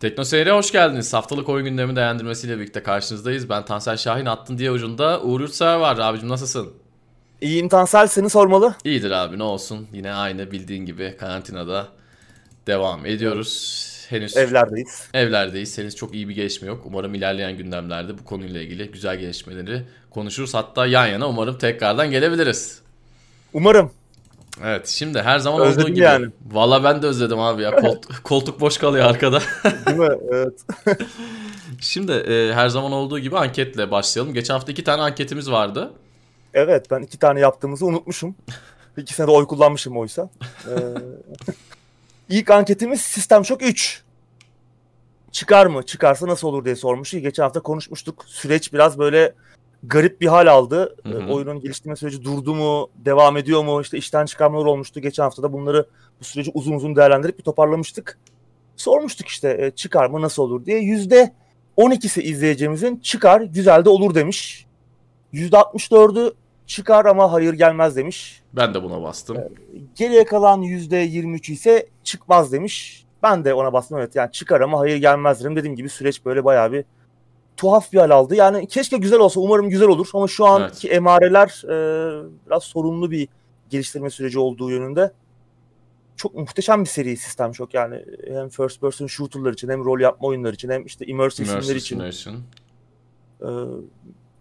Tekno Seyir'e hoş geldiniz. Haftalık oyun gündemi değerlendirmesiyle birlikte karşınızdayız. Ben Tansel Şahin attın diye ucunda Uğur Yurtsever var. Abicim nasılsın? İyiyim Tansel seni sormalı. İyidir abi ne olsun. Yine aynı bildiğin gibi karantinada devam ediyoruz. Henüz Evlerdeyiz. evlerdeyiz. Henüz çok iyi bir gelişme yok. Umarım ilerleyen gündemlerde bu konuyla ilgili güzel gelişmeleri konuşuruz. Hatta yan yana umarım tekrardan gelebiliriz. Umarım. Evet şimdi her zaman Özledim olduğu gibi. yani. Valla ben de özledim abi ya. Kolt- koltuk boş kalıyor arkada. Değil mi? Evet. Şimdi e, her zaman olduğu gibi anketle başlayalım. Geçen hafta iki tane anketimiz vardı. Evet ben iki tane yaptığımızı unutmuşum. İkisine de oy kullanmışım oysa. Ee, ilk anketimiz Sistem Shock 3. Çıkar mı? Çıkarsa nasıl olur diye sormuştu. Geçen hafta konuşmuştuk. Süreç biraz böyle garip bir hal aldı. Hı hı. Ee, oyunun geliştirme süreci durdu mu? Devam ediyor mu? İşte işten çıkarmalar olmuştu. Geçen hafta da bunları bu süreci uzun uzun değerlendirip bir toparlamıştık. Sormuştuk işte e, çıkar mı nasıl olur diye. Yüzde 12'si izleyicimizin çıkar güzel de olur demiş. Yüzde 64'ü çıkar ama hayır gelmez demiş. Ben de buna bastım. Geriye kalan yüzde 23'ü ise çıkmaz demiş. Ben de ona bastım evet yani çıkar ama hayır gelmez dedim. Dediğim gibi süreç böyle bayağı bir tuhaf bir hal aldı. Yani keşke güzel olsa umarım güzel olur ama şu anki emareler e, biraz sorunlu bir geliştirme süreci olduğu yönünde. Çok muhteşem bir seri sistem çok yani hem first person shooter'lar için hem rol yapma oyunları için hem işte immersive Immersive için Simulation. e,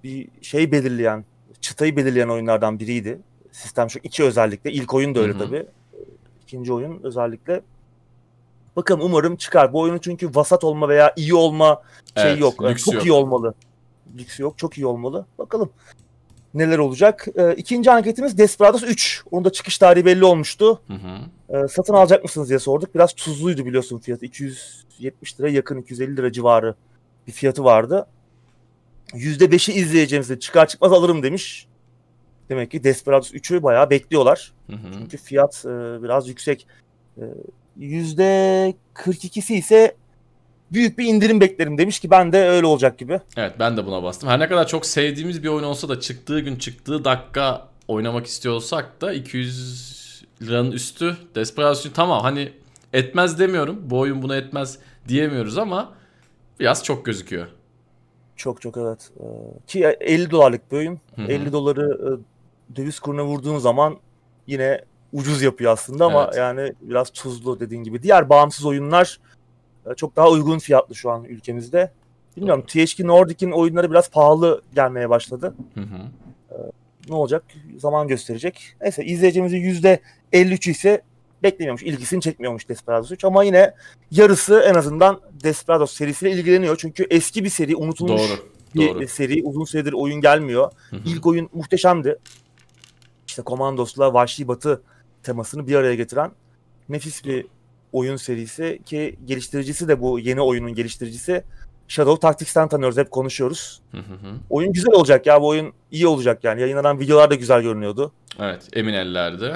bir şey belirleyen, çıtayı belirleyen oyunlardan biriydi. Sistem Shock 2 özellikle. İlk oyun da öyle Hı hı. tabii. İkinci oyun özellikle. Bakalım umarım çıkar. Bu oyunun çünkü vasat olma veya iyi olma şey Evet, yok. Yani çok yok. iyi olmalı. Lüks yok. Çok iyi olmalı. Bakalım neler olacak. E, ikinci anketimiz Desperados 3. Onun da çıkış tarihi belli olmuştu. Hı hı. E, satın alacak mısınız diye sorduk. Biraz tuzluydu biliyorsun fiyatı. 270 lira yakın 250 lira civarı bir fiyatı vardı. %5'i izleyeceğimizde çıkar çıkmaz alırım demiş. Demek ki Desperados 3'ü bayağı bekliyorlar. Hı hı. Çünkü fiyat e, biraz yüksek. E, %42'si ise büyük bir indirim beklerim demiş ki ben de öyle olacak gibi. Evet ben de buna bastım. Her ne kadar çok sevdiğimiz bir oyun olsa da çıktığı gün çıktığı dakika oynamak istiyorsak da 200 liranın üstü Desperados için tamam hani etmez demiyorum. Bu oyun bunu etmez diyemiyoruz ama biraz çok gözüküyor. Çok çok evet. E, ki 50 dolarlık bir oyun. Hı hı. 50 doları e, döviz kuruna vurduğun zaman yine ucuz yapıyor aslında ama Evet. yani biraz tuzlu dediğin gibi. Diğer bağımsız oyunlar e, çok daha uygun fiyatlı şu an ülkemizde. Bilmiyorum THQ Nordic'in oyunları biraz pahalı gelmeye başladı. Hı hı. Ne olacak? Zaman gösterecek. Neyse izleyicimizin %53'ü ise beklemiyormuş. ilgisini çekmiyormuş Desperados 3 ama yine yarısı en azından Desperados serisiyle ilgileniyor. Çünkü eski bir seri, unutulmuş Doğru. bir Doğru. seri. Uzun süredir oyun gelmiyor. Hı hı. İlk oyun muhteşemdi. İşte Komandos'la Vahşi Batı temasını bir araya getiren nefis bir oyun serisi ki geliştiricisi de bu yeni oyunun geliştiricisi Shadow Tactics'ten tanıyoruz. Hep konuşuyoruz. Hı hı hı. Oyun güzel olacak ya. Bu oyun iyi olacak yani. Yayınlanan videolar da güzel görünüyordu. Evet emin ellerde.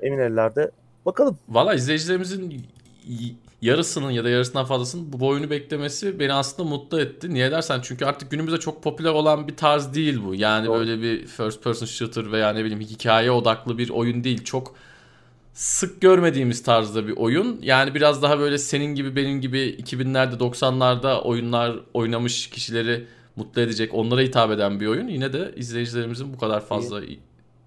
Emin ellerde. Bakalım. Valla izleyicilerimizin yarısının ya da yarısından fazlasının bu oyunu beklemesi beni aslında mutlu etti. Niye dersen çünkü artık günümüzde çok popüler olan bir tarz değil bu. Yani Doğru. böyle bir first person shooter veya ne bileyim hikaye odaklı bir oyun değil. Çok sık görmediğimiz tarzda bir oyun. Yani biraz daha böyle senin gibi benim gibi 2000'lerde 90'larda oyunlar oynamış kişileri mutlu edecek, onlara hitap eden bir oyun. Yine de izleyicilerimizin bu kadar fazla i-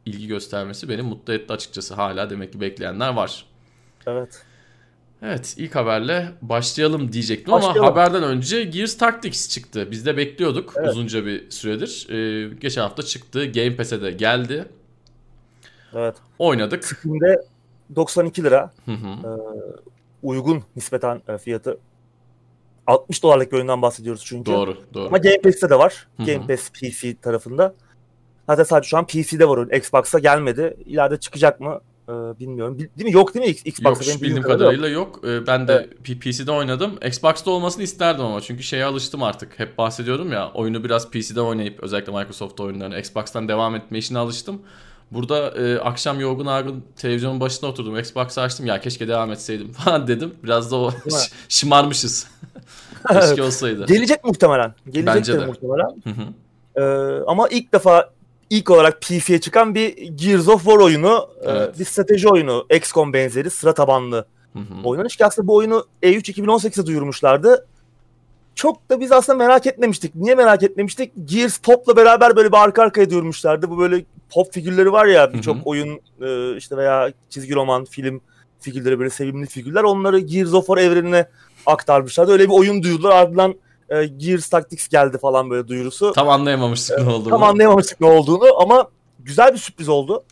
ilgi göstermesi beni mutlu etti açıkçası. Hala demek ki bekleyenler var. Evet. Evet ilk haberle başlayalım diyecektim ama Başlayalım. haberden önce Gears Tactics çıktı. Biz de bekliyorduk Evet. uzunca bir süredir. Ee, geçen hafta çıktı. Game Pass'e de geldi. Evet. Oynadık. Şimdi 92 lira. Hı hı. Uygun nispeten e, fiyatı. 60 dolarlık bir oyundan bahsediyoruz çünkü. Doğru, doğru. Ama Game Pass'te de var. Hı hı. Game Pass PC tarafında. Hatta sadece şu an PC'de var oyun. Xbox'a gelmedi. İleride çıkacak mı e, bilmiyorum. Bil- Değil mi? Yok değil mi Xbox'ta? Yok Benim bildiğim kadarıyla yok. yok. Ee, ben de P- PC'de oynadım. Xbox'ta olmasını isterdim ama çünkü şeye alıştım artık. Hep bahsediyorum ya oyunu biraz PC'de oynayıp özellikle Microsoft oyunlarını Xbox'tan devam etme işine alıştım. Burada e, akşam yorgun argın televizyonun başına oturdum. Xbox'ı açtım ya keşke devam etseydim falan dedim. Biraz da o şımarmışız. keşke olsaydı. Gelecek muhtemelen. Gelecek Bence de muhtemelen. Hı hı. Ee, ama ilk defa ilk olarak PC'ye çıkan bir Gears of War oyunu. Ee, Evet. bir strateji oyunu. XCOM benzeri sıra tabanlı oynanış ki aslında bu oyunu E E3 2018'de duyurmuşlardı. Çok da biz aslında merak etmemiştik. Niye merak etmemiştik? Gears Pop'la beraber böyle bir arka arkaya duyurmuşlardı. Bu böyle pop figürleri var ya birçok oyun e, işte veya çizgi roman, film figürleri böyle sevimli figürler. Onları Gears of War evrenine aktarmışlardı. Öyle bir oyun duyurdular. Ardından e, Gears Tactics geldi falan böyle duyurusu. Tam anlayamamıştık ne olduğunu. Tam anlayamamıştık ne olduğunu ama güzel bir sürpriz oldu.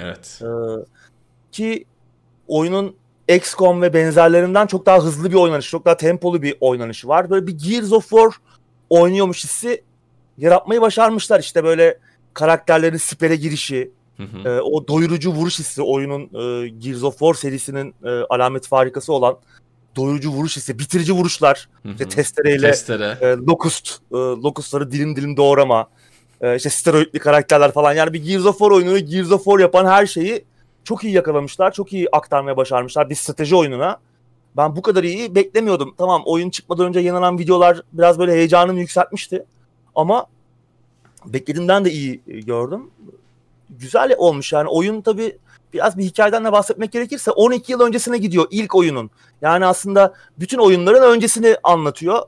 Evet. Ee, ki oyunun XCOM ve benzerlerinden çok daha hızlı bir oynanış, çok daha tempolu bir oynanışı var. Böyle bir Gears of War oynuyormuş hissi yaratmayı başarmışlar. İşte böyle karakterlerin sipere girişi, Hı hı. e, o doyurucu vuruş hissi oyunun e, Gears of War serisinin e, alamet farikası olan doyurucu vuruş hissi, bitirici vuruşlar, Hı hı. işte testereyle Testere. e, Locust, e, Locust'ları dilim dilim doğrama, e, işte steroidli karakterler falan. Yani bir Gears of War oyununu Gears of War yapan her şeyi çok iyi yakalamışlar, çok iyi aktarmaya başarmışlar bir strateji oyununa. Ben bu kadar iyi beklemiyordum. Tamam oyun çıkmadan önce yayınlanan videolar biraz böyle heyecanımı yükseltmişti. Ama beklediğimden de iyi e, gördüm. Güzel olmuş yani oyun tabii biraz bir hikayeden de bahsetmek gerekirse 12 yıl öncesine gidiyor ilk oyunun. Yani aslında bütün oyunların öncesini anlatıyor.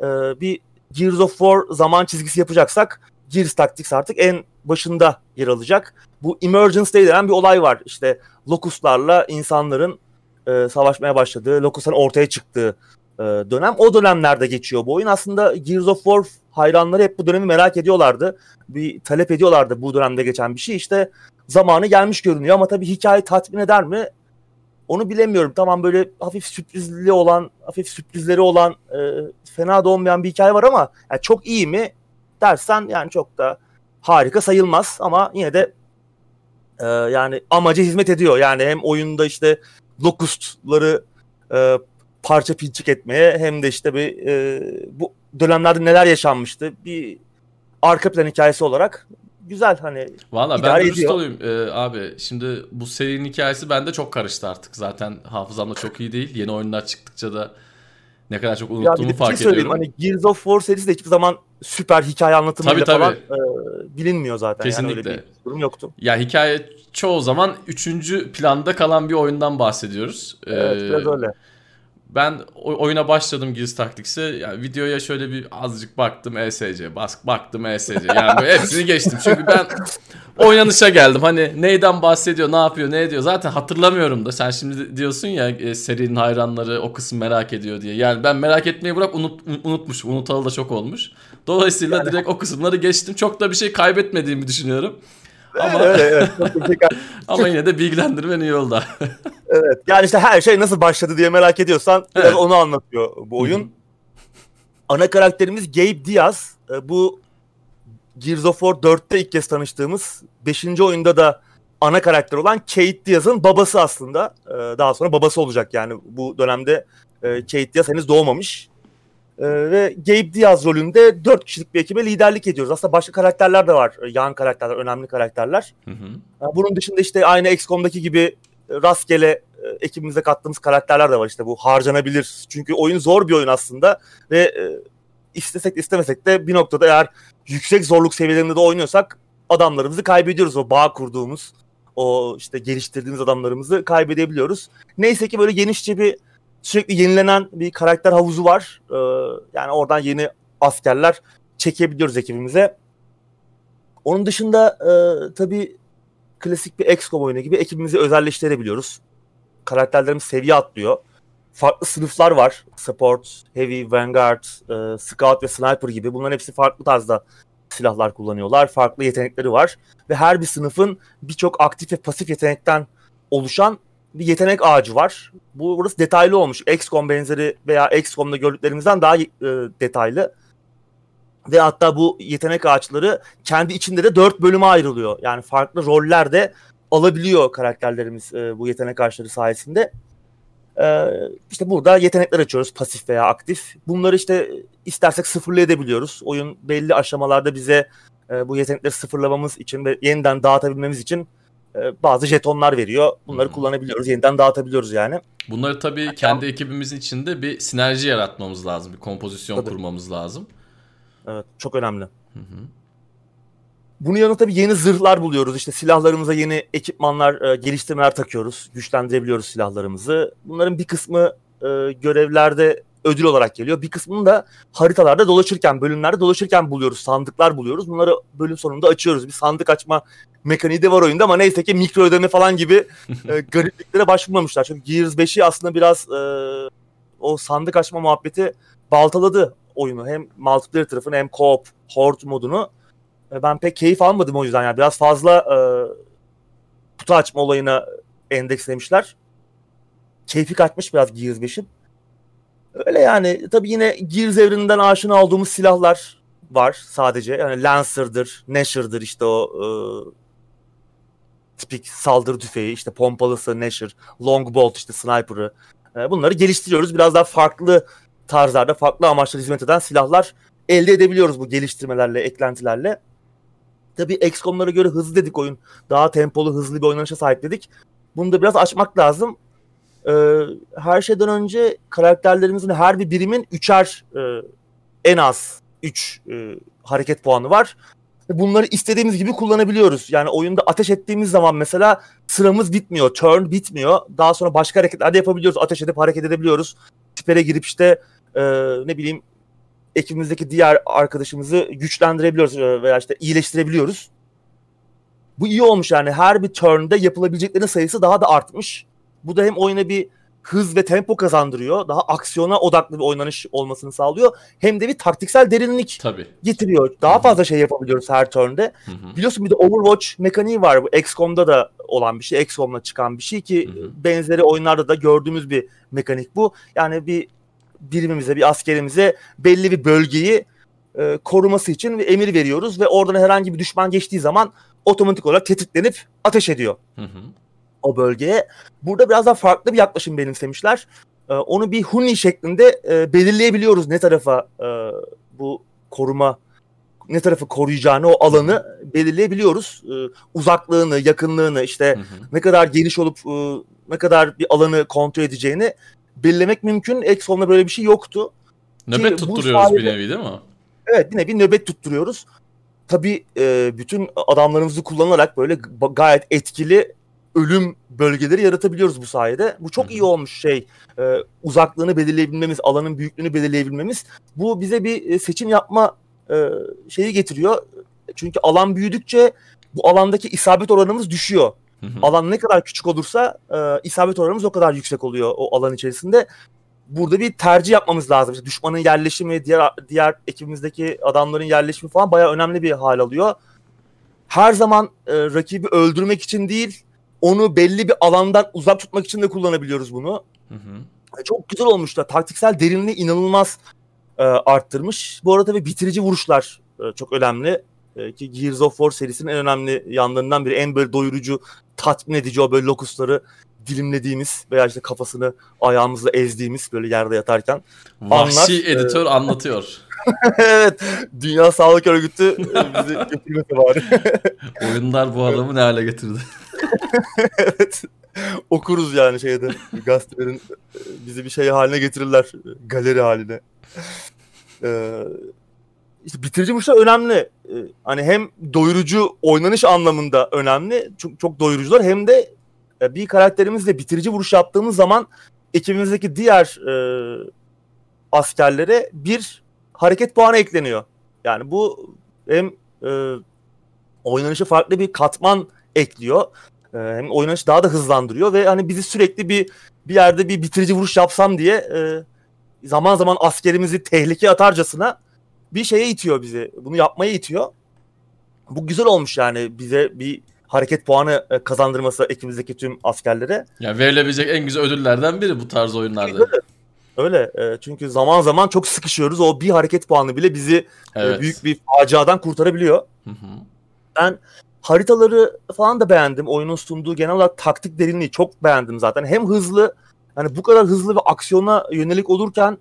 Ee, bir Gears of War zaman çizgisi yapacaksak Gears Tactics artık en başında yer alacak. Bu Emergence Day denen bir olay var. İşte Locust'larla insanların e, savaşmaya başladığı, Locust'ların ortaya çıktığı e, dönem. O dönemlerde geçiyor bu oyun. Aslında Gears of War hayranları hep bu dönemi merak ediyorlardı. Bir talep ediyorlardı bu dönemde geçen bir şey. İşte zamanı gelmiş görünüyor ama tabii hikaye tatmin eder mi? Onu bilemiyorum. Tamam böyle hafif sürprizli olan, hafif sürprizleri olan, e, fena da olmayan bir hikaye var ama yani çok iyi mi dersen yani çok da harika sayılmaz ama yine de e, yani amaca hizmet ediyor. Yani hem oyunda işte Locust'ları e, parça pinçik etmeye hem de işte bir e, bu dönemlerde neler yaşanmıştı bir arka plan hikayesi olarak güzel hani Valla ben dürüst ediyor. olayım Ee, abi. Şimdi bu serinin hikayesi bende çok karıştı artık. Zaten hafızam da çok iyi değil. Yeni oyunlar çıktıkça da ne kadar çok Ya unuttuğumu de bir fark şey ediyorum. Hani Gears of War serisi de hiçbir zaman süper hikaye anlatımıyla Tabii, falan tabii. e, bilinmiyor zaten. Yani Kesinlikle. öyle bir durum yoktu. Ya hikaye çoğu zaman üçüncü planda kalan bir oyundan bahsediyoruz. Evet Ee, biraz öyle. Ben oyuna başladım Gears Tactics'e. Yani videoya şöyle bir azıcık baktım ESC, bas baktım ESC. Yani böyle hepsini geçtim. Çünkü ben oynanışa geldim. Hani neyden bahsediyor, ne yapıyor, ne ediyor. Zaten hatırlamıyorum da. Sen şimdi diyorsun ya e, serinin hayranları o kısmı merak ediyor diye. Yani ben merak etmeyi bırak unut, unutmuşum. Unutalı da çok olmuş. Dolayısıyla Yani- direkt o kısımları geçtim. Çok da bir şey kaybetmediğimi düşünüyorum. Ama öyle evet. Ama yine de bilgilendirmen iyi oldu. evet. Yani işte her şey nasıl başladı diye merak ediyorsan biraz Evet. onu anlatıyor bu oyun. Ana karakterimiz Gabe Diaz. E, Bu Gears of War 4'te ilk kez tanıştığımız 5. oyunda da ana karakter olan Kate Diaz'ın babası aslında. E, Daha sonra babası olacak yani bu dönemde e, Kate Diaz henüz doğmamış. E, Ve Gabe Diaz rolünde 4 kişilik bir ekibe liderlik ediyoruz. Aslında başka karakterler de var. e, Yan karakterler, önemli karakterler. Hı hı. Ha, Bunun dışında işte aynı XCOM'daki gibi rastgele e, ekibimize kattığımız karakterler de var işte bu harcanabilir. Çünkü oyun zor bir oyun aslında ve e, istesek istemesek de bir noktada eğer yüksek zorluk seviyelerinde de oynuyorsak adamlarımızı kaybediyoruz. O bağ kurduğumuz, o işte geliştirdiğimiz adamlarımızı kaybedebiliyoruz. Neyse ki böyle genişçe bir sürekli yenilenen bir karakter havuzu var. Ee, yani oradan yeni askerler çekebiliyoruz ekibimize. Onun dışında e, tabii klasik bir XCOM oyunu gibi ekibimizi özelleştirebiliyoruz. Karakterlerimiz seviye atlıyor. Farklı sınıflar var. Support, Heavy, Vanguard, e, Scout ve Sniper gibi. Bunların hepsi farklı tarzda silahlar kullanıyorlar. Farklı yetenekleri var. Ve her bir sınıfın birçok aktif ve pasif yetenekten oluşan bir yetenek ağacı var. Bu burası detaylı olmuş. XCOM benzeri veya XCOM'da gördüklerimizden daha e, detaylı. Ve hatta bu yetenek ağaçları kendi içinde de dört bölüme ayrılıyor. Yani farklı roller de alabiliyor karakterlerimiz e, bu yetenek ağaçları sayesinde. E, işte burada yetenekler açıyoruz pasif veya aktif. Bunları işte istersek sıfırlayabiliyoruz. Oyun belli aşamalarda bize e, bu yetenekleri sıfırlamamız için ve yeniden dağıtabilmemiz için e, bazı jetonlar veriyor. Bunları Hı. kullanabiliyoruz. Yeniden dağıtabiliyoruz yani. Bunları tabii kendi ekibimizin içinde bir sinerji yaratmamız lazım. Bir kompozisyon Tabii. kurmamız lazım. Evet, çok önemli. Hı hı. Bunun yanında tabii yeni zırhlar buluyoruz. İşte silahlarımıza yeni ekipmanlar, e, geliştirmeler takıyoruz. Güçlendirebiliyoruz silahlarımızı. Bunların bir kısmı e, görevlerde ödül olarak geliyor. Bir kısmını da haritalarda dolaşırken, bölümlerde dolaşırken buluyoruz. Sandıklar buluyoruz. Bunları bölüm sonunda açıyoruz. Bir sandık açma mekaniği de var oyunda ama neyse ki mikro ödeme falan gibi e, garipliklere başvurmamışlar. Çünkü Gears 5'i aslında biraz e, o sandık açma muhabbeti baltaladı oyunu. Hem multiplayer tarafını hem co-op, horde modunu. E, ben pek keyif almadım o yüzden yani. Biraz fazla e, kutu açma olayına endekslemişler. Keyfi kaçmış biraz Gears 5'in. Öyle yani tabii yine Gears evreninden aşina olduğumuz silahlar var sadece. Yani Lancer'dır, Nasher'dır işte o e, tipik saldırı tüfeği, işte pompalısı Nasher, Longbolt işte sniper'ı. E, bunları geliştiriyoruz. Biraz daha farklı tarzlarda, farklı amaçlar hizmet eden silahlar elde edebiliyoruz bu geliştirmelerle, eklentilerle. Tabii XCOM'lara göre hızlı dedik oyun. Daha tempolu, hızlı bir oynanışa sahip dedik. Bunu da biraz açmak lazım. Ee, her şeyden önce karakterlerimizin her bir birimin üçer e, en az 3 e, hareket puanı var. Bunları istediğimiz gibi kullanabiliyoruz. Yani oyunda ateş ettiğimiz zaman mesela sıramız bitmiyor, turn bitmiyor. Daha sonra başka hareketler de yapabiliyoruz. Ateş edip hareket edebiliyoruz. Sipere girip işte e, ne bileyim ekibimizdeki diğer arkadaşımızı güçlendirebiliyoruz e, veya işte iyileştirebiliyoruz. Bu iyi olmuş yani her bir turn'da yapılabileceklerin sayısı daha da artmış. Bu da hem oyuna bir hız ve tempo kazandırıyor. Daha aksiyona odaklı bir oynanış olmasını sağlıyor. Hem de bir taktiksel derinlik Tabii. getiriyor. Daha Hı-hı. fazla şey yapabiliyoruz her turn'de. Hı-hı. Biliyorsun bir de Overwatch mekaniği var. Bu XCOM'da da olan bir şey. XCOM'la çıkan bir şey ki Hı-hı. benzeri oyunlarda da gördüğümüz bir mekanik bu. Yani bir birimimize, bir askerimize belli bir bölgeyi e, koruması için bir emir veriyoruz ve oradan herhangi bir düşman geçtiği zaman otomatik olarak tetiklenip ateş ediyor. Hı hı o bölgeye. Burada biraz daha farklı bir yaklaşım benimsemişler. E, onu bir huni şeklinde e, belirleyebiliyoruz ne tarafa e, bu koruma ne tarafı koruyacağını o alanı belirleyebiliyoruz. E, uzaklığını, yakınlığını işte hı hı. ne kadar geniş olup e, ne kadar bir alanı kontrol edeceğini belirlemek mümkün. Exxon'da böyle bir şey yoktu. Nöbet Ki tutturuyoruz sayede, bir nevi değil mi? Evet bir nevi nöbet tutturuyoruz. Tabii e, bütün adamlarımızı kullanarak böyle gayet etkili ölüm bölgeleri yaratabiliyoruz bu sayede. Bu çok iyi olmuş şey. E, uzaklığını belirleyebilmemiz, alanın büyüklüğünü belirleyebilmemiz. Bu bize bir e, seçim yapma e, şeyi getiriyor. Çünkü alan büyüdükçe bu alandaki isabet oranımız düşüyor. Alan ne kadar küçük olursa e, isabet oranımız o kadar yüksek oluyor o alan içerisinde. Burada bir tercih yapmamız lazım. İşte düşmanın yerleşimi, diğer diğer ekibimizdeki adamların yerleşimi falan bayağı önemli bir hal alıyor. Her zaman e, rakibi öldürmek için değil, onu belli bir alandan uzak tutmak için de kullanabiliyoruz bunu. Hı hı. E, çok güzel olmuşlar. Taktiksel derinliği inanılmaz e, arttırmış. Bu arada tabii bitirici vuruşlar e, çok önemli. E, ki Gears of War serisinin en önemli yanlarından biri. En böyle doyurucu, tatmin edici o böyle lokusları dilimlediğimiz veya işte kafasını ayağımızla ezdiğimiz böyle yerde yatarken. Vahşi anlar, e, editör e... anlatıyor. evet. Dünya Sağlık Örgütü e, bizi götürmesi var. Oyunlar bu adamı ne hale getirdi? evet. Okuruz yani şeyde. Gazetelerin e, bizi bir şey haline getirirler. Galeri haline. Ee, işte bitirici vuruşlar önemli. Ee, hani hem doyurucu oynanış anlamında önemli. Çok, çok doyurucular hem de e, bir karakterimizle bitirici vuruş yaptığımız zaman ekibimizdeki diğer e, askerlere bir hareket puanı ekleniyor. Yani bu hem e, oynanışa farklı bir katman ekliyor. E, hem oynanışı daha da hızlandırıyor ve hani bizi sürekli bir bir yerde bir bitirici vuruş yapsam diye e, zaman zaman askerimizi tehlike atarcasına bir şeye itiyor bizi. Bunu yapmaya itiyor. Bu güzel olmuş yani bize bir hareket puanı e, kazandırması ekibimizdeki tüm askerlere. Yani verilebilecek en güzel ödüllerden biri bu tarz oyunlarda. Öyle. Öyle. çünkü zaman zaman çok sıkışıyoruz. O bir hareket puanı bile bizi evet. büyük bir faciadan kurtarabiliyor. Hı hı. Ben haritaları falan da beğendim. Oyunun sunduğu genel olarak taktik derinliği çok beğendim zaten. Hem hızlı yani bu kadar hızlı ve aksiyona yönelik olurken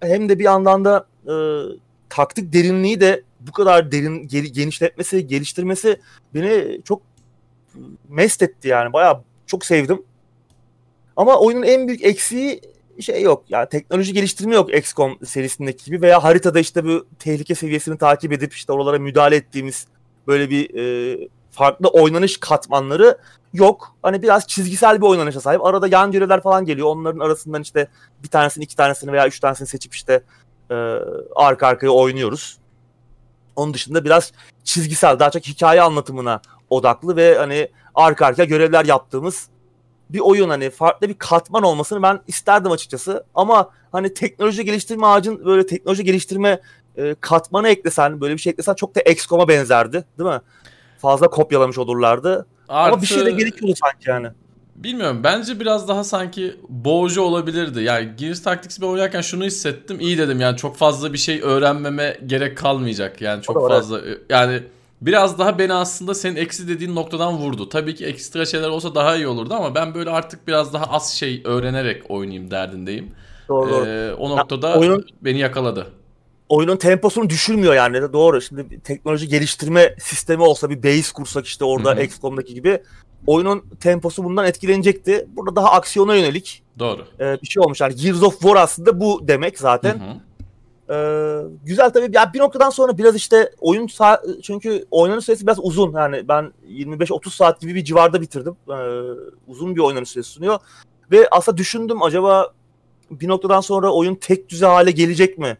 hem de bir yandan da e, taktik derinliği de bu kadar derin genişletmesi, geliştirmesi beni çok mest etti yani. Bayağı çok sevdim. Ama oyunun en büyük eksiği şey yok. Yani teknoloji geliştirme yok XCOM serisindeki gibi veya haritada işte bu tehlike seviyesini takip edip işte oralara müdahale ettiğimiz böyle bir e, farklı oynanış katmanları yok. Hani biraz çizgisel bir oynanışa sahip. Arada yan görevler falan geliyor. Onların arasından işte bir tanesini, iki tanesini veya üç tanesini seçip işte e, arka arkaya oynuyoruz. Onun dışında biraz çizgisel, daha çok hikaye anlatımına odaklı ve hani arka arkaya görevler yaptığımız bir oyun hani farklı bir katman olmasını ben isterdim açıkçası. Ama hani teknoloji geliştirme ağacın böyle teknoloji geliştirme e, katmanı eklesen böyle bir şey eklesen çok da XCOM'a benzerdi değil mi? Fazla kopyalamış olurlardı. Artı, Ama bir şey de gerekiyordu sanki yani. Bilmiyorum bence biraz daha sanki boğucu olabilirdi. Yani Gears Tactics bir oynarken şunu hissettim. İyi dedim yani çok fazla bir şey öğrenmeme gerek kalmayacak. Yani çok fazla yani biraz daha beni aslında senin eksi dediğin noktadan vurdu. Tabii ki ekstra şeyler olsa daha iyi olurdu ama ben böyle artık biraz daha az şey öğrenerek oynayayım derdindeyim. Doğru. Ee, o noktada ya, oyunun, beni yakaladı. Oyunun temposunu düşürmüyor yani. Doğru. Şimdi teknoloji geliştirme sistemi olsa bir base kursak işte orada Hı-hı. XCOM'daki gibi oyunun temposu bundan etkilenecekti. Burada daha aksiyona yönelik Doğru. E, bir şey olmuş. Yani Gears of War aslında bu demek zaten. Hı hı. Ee, güzel tabii. Ya bir noktadan sonra biraz işte oyun sa- çünkü oynanış süresi biraz uzun. Yani ben 25-30 saat gibi bir civarda bitirdim. Ee, uzun bir oynanış süresi sunuyor. Ve aslında düşündüm acaba bir noktadan sonra oyun tek düze hale gelecek mi?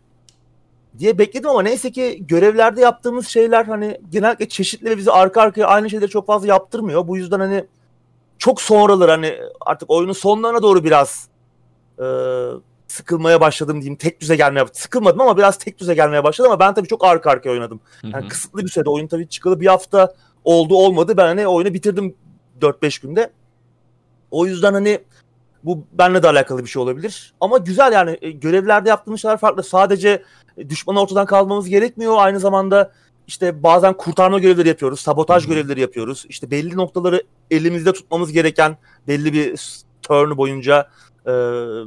Diye bekledim ama neyse ki görevlerde yaptığımız şeyler hani genellikle çeşitli ve bizi arka arkaya aynı şeyleri çok fazla yaptırmıyor. Bu yüzden hani çok sonralar hani artık oyunun sonlarına doğru biraz e, sıkılmaya başladım diyeyim. Tek düze gelmeye sıkılmadım ama biraz tek düze gelmeye başladı ama ben tabii çok arka arkaya oynadım. Yani hı hı. kısıtlı bir sürede oyun tabii çıkalı bir hafta oldu olmadı. Ben hani oyunu bitirdim 4-5 günde. O yüzden hani bu benimle de alakalı bir şey olabilir. Ama güzel yani e, görevlerde yaptığımız şeyler farklı. Sadece düşmanı ortadan kaldırmamız gerekmiyor. Aynı zamanda işte bazen kurtarma görevleri yapıyoruz, sabotaj Hı-hı. görevleri yapıyoruz. İşte belli noktaları elimizde tutmamız gereken belli bir turn boyunca e,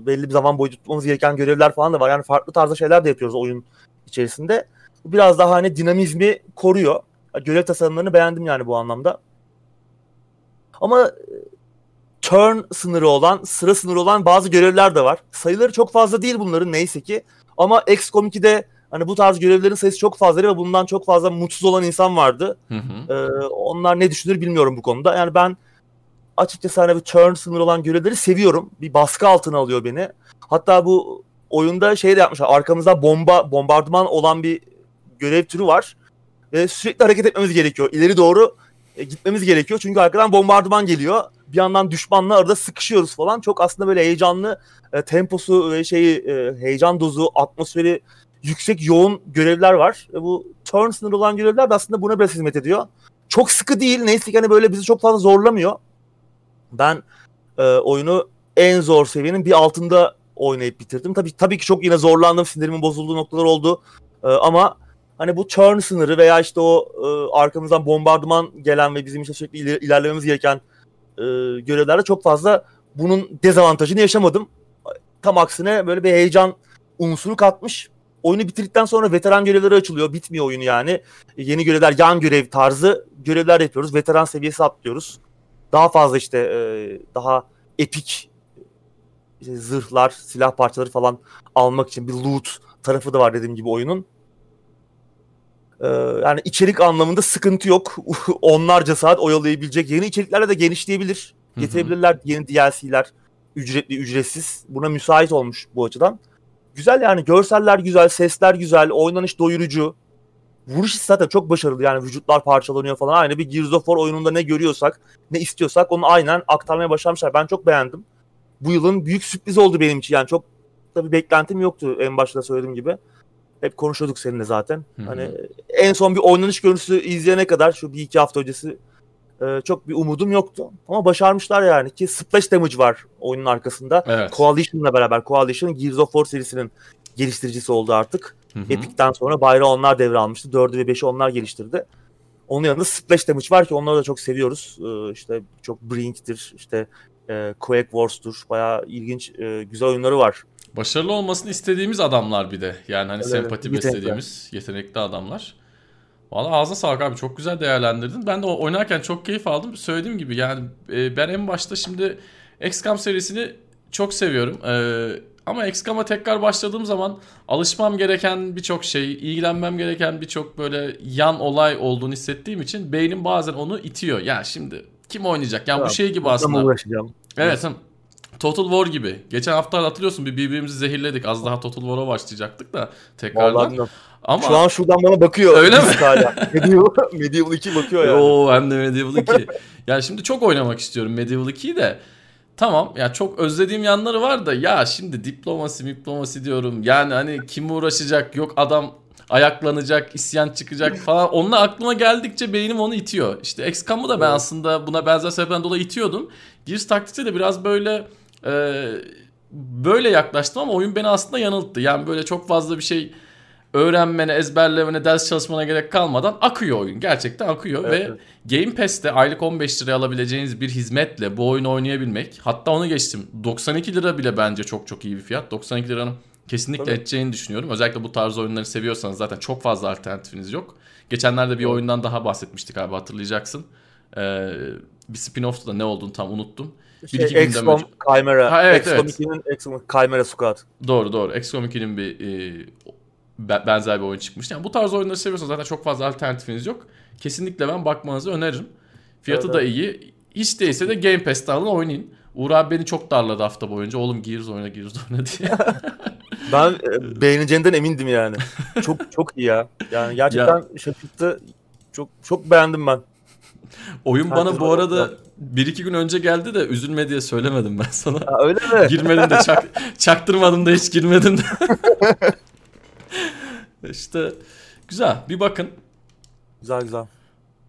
belli bir zaman boyunca tutmamız gereken görevler falan da var. Yani farklı tarzda şeyler de yapıyoruz oyun içerisinde. Bu biraz daha hani dinamizmi koruyor. Görev tasarımlarını beğendim yani bu anlamda. Ama e, turn sınırı olan, sıra sınırı olan bazı görevler de var. Sayıları çok fazla değil bunların neyse ki. Ama XCOM 2'de hani bu tarz görevlerin sayısı çok fazla ve bundan çok fazla mutsuz olan insan vardı. Hı hı. Ee, onlar ne düşünür bilmiyorum bu konuda. Yani ben açıkçası hani bir turn sınırı olan görevleri seviyorum. Bir baskı altına alıyor beni. Hatta bu oyunda şey de yapmışlar. Arkamızda bomba, bombardıman olan bir görev türü var. Ve sürekli hareket etmemiz gerekiyor. İleri doğru e, gitmemiz gerekiyor. Çünkü arkadan bombardıman geliyor. Bir yandan düşmanla arada sıkışıyoruz falan. Çok aslında böyle heyecanlı e, temposu ve şeyi e, heyecan dozu, atmosferi yüksek yoğun görevler var. E, bu turn sınırı olan görevler de aslında buna biraz hizmet ediyor. Çok sıkı değil. Neyse ki hani böyle bizi çok fazla zorlamıyor. Ben e, oyunu en zor seviyenin bir altında oynayıp bitirdim. Tabii tabii ki çok yine zorlandım. Sinirimin bozulduğu noktalar oldu. E, ama hani bu turn sınırı veya işte o e, arkamızdan bombardıman gelen ve bizim işte sürekli iler, ilerlememiz gereken e, görevlerde çok fazla bunun dezavantajını yaşamadım. Tam aksine böyle bir heyecan unsuru katmış. Oyunu bitirdikten sonra veteran görevleri açılıyor. Bitmiyor oyunu yani. Yeni görevler, yan görev tarzı görevler yapıyoruz. Veteran seviyesi atlıyoruz. Daha fazla işte e, daha epik işte zırhlar, silah parçaları falan almak için bir loot tarafı da var dediğim gibi oyunun. Ee, yani içerik anlamında sıkıntı yok. Onlarca saat oyalayabilecek yeni içeriklerle de genişleyebilir. Getirebilirler yeni DLC'ler ücretli ücretsiz. Buna müsait olmuş bu açıdan. Güzel yani görseller güzel, sesler güzel, oynanış doyurucu. Vuruş zaten çok başarılı yani vücutlar parçalanıyor falan. Aynı bir Gears of War oyununda ne görüyorsak, ne istiyorsak onu aynen aktarmaya başlamışlar. Ben çok beğendim. Bu yılın büyük sürpriz oldu benim için yani çok tabii beklentim yoktu en başta söylediğim gibi. Hep konuşuyorduk seninle zaten. Hı-hı. Hani en son bir oynanış görüntüsü izleyene kadar şu bir iki hafta öncesi e, çok bir umudum yoktu. Ama başarmışlar yani ki splash damage var oyunun arkasında. Evet. Coalition'la beraber Coalition Gears of War serisinin geliştiricisi oldu artık. Hı hı. Epic'ten sonra bayrağı onlar devralmıştı. 4'ü ve 5'i onlar geliştirdi. Onun yanında Splash Damage var ki onları da çok seviyoruz. Ee, işte çok Brink'tir, işte e, Quake Wars'tur. Bayağı ilginç, e, güzel oyunları var. Başarılı olmasını istediğimiz adamlar bir de. Yani hani evet, sempati evet. beslediğimiz yetenekli adamlar. Valla ağzına sağlık abi çok güzel değerlendirdin. Ben de oynarken çok keyif aldım. Söylediğim gibi yani e, ben en başta şimdi XCOM serisini çok seviyorum. E, Ama XCOM'a tekrar başladığım zaman alışmam gereken birçok şey, ilgilenmem gereken birçok böyle yan olay olduğunu hissettiğim için beynim bazen onu itiyor. Ya şimdi kim oynayacak? Yani Ya, bu şey gibi aslında. uğraşacağım. Evet. hı. Total War gibi. Geçen hafta hatırlıyorsun bir birbirimizi zehirledik. Az daha Total War'a başlayacaktık da tekrardan. Vallahi bilmiyorum. Ama Şu an şuradan bana bakıyor. Öyle mi? Medieval, Medieval 2 bakıyor yani. Oo hem de Medieval 2. yani şimdi çok oynamak istiyorum Medieval 2'yi de. Tamam ya çok özlediğim yanları var da ya şimdi diplomasi diplomasi diyorum. Yani hani kim uğraşacak yok adam ayaklanacak, isyan çıkacak falan. Onunla aklıma geldikçe beynim onu itiyor. İşte XCOM'u da ben Evet. aslında buna benzer sebepten dolayı itiyordum. Gears Tactics'e de biraz böyle e, böyle yaklaştım ama oyun beni aslında yanılttı. Yani böyle çok fazla bir şey öğrenmene, ezberlemene, ders çalışmana gerek kalmadan akıyor oyun. Gerçekten akıyor Evet, ve evet. Game Pass'te aylık 15 liraya alabileceğiniz bir hizmetle bu oyunu oynayabilmek. Hatta onu geçtim. 92 lira bile bence çok çok iyi bir fiyat. 92 liranın kesinlikle Tabii. edeceğini düşünüyorum. Özellikle bu tarz oyunları seviyorsanız zaten çok fazla alternatifiniz yok. Geçenlerde bir oyundan daha bahsetmiştik abi hatırlayacaksın. Ee, bir spin-off'tu da ne olduğunu tam unuttum. Bir iki Şey, gündem XCOM önce. Chimera. Ha, evet, XCOM evet. 2'nin XCOM Chimera Squad. Doğru doğru. XCOM 2'nin bir e, be- benzer bir oyun çıkmış. Yani bu tarz oyunları seviyorsanız zaten çok fazla alternatifiniz yok. Kesinlikle ben bakmanızı öneririm. Fiyatı Evet, da evet. iyi. Hiç değilse de Game Pass'te alın oynayın. Uğur abi beni çok darladı hafta boyunca. Oğlum Gears oyna Gears oyna diye. Ben e, beğeneceğinden emindim yani. çok çok iyi ya. Yani gerçekten şaşırttı. Çok çok beğendim ben. Oyun bana bu arada bir iki gün önce geldi de üzülme diye söylemedim ben sana. Ha, öyle mi? Girmedim de çak, çaktırmadım da hiç girmedim de. işte güzel bir bakın. güzel güzel.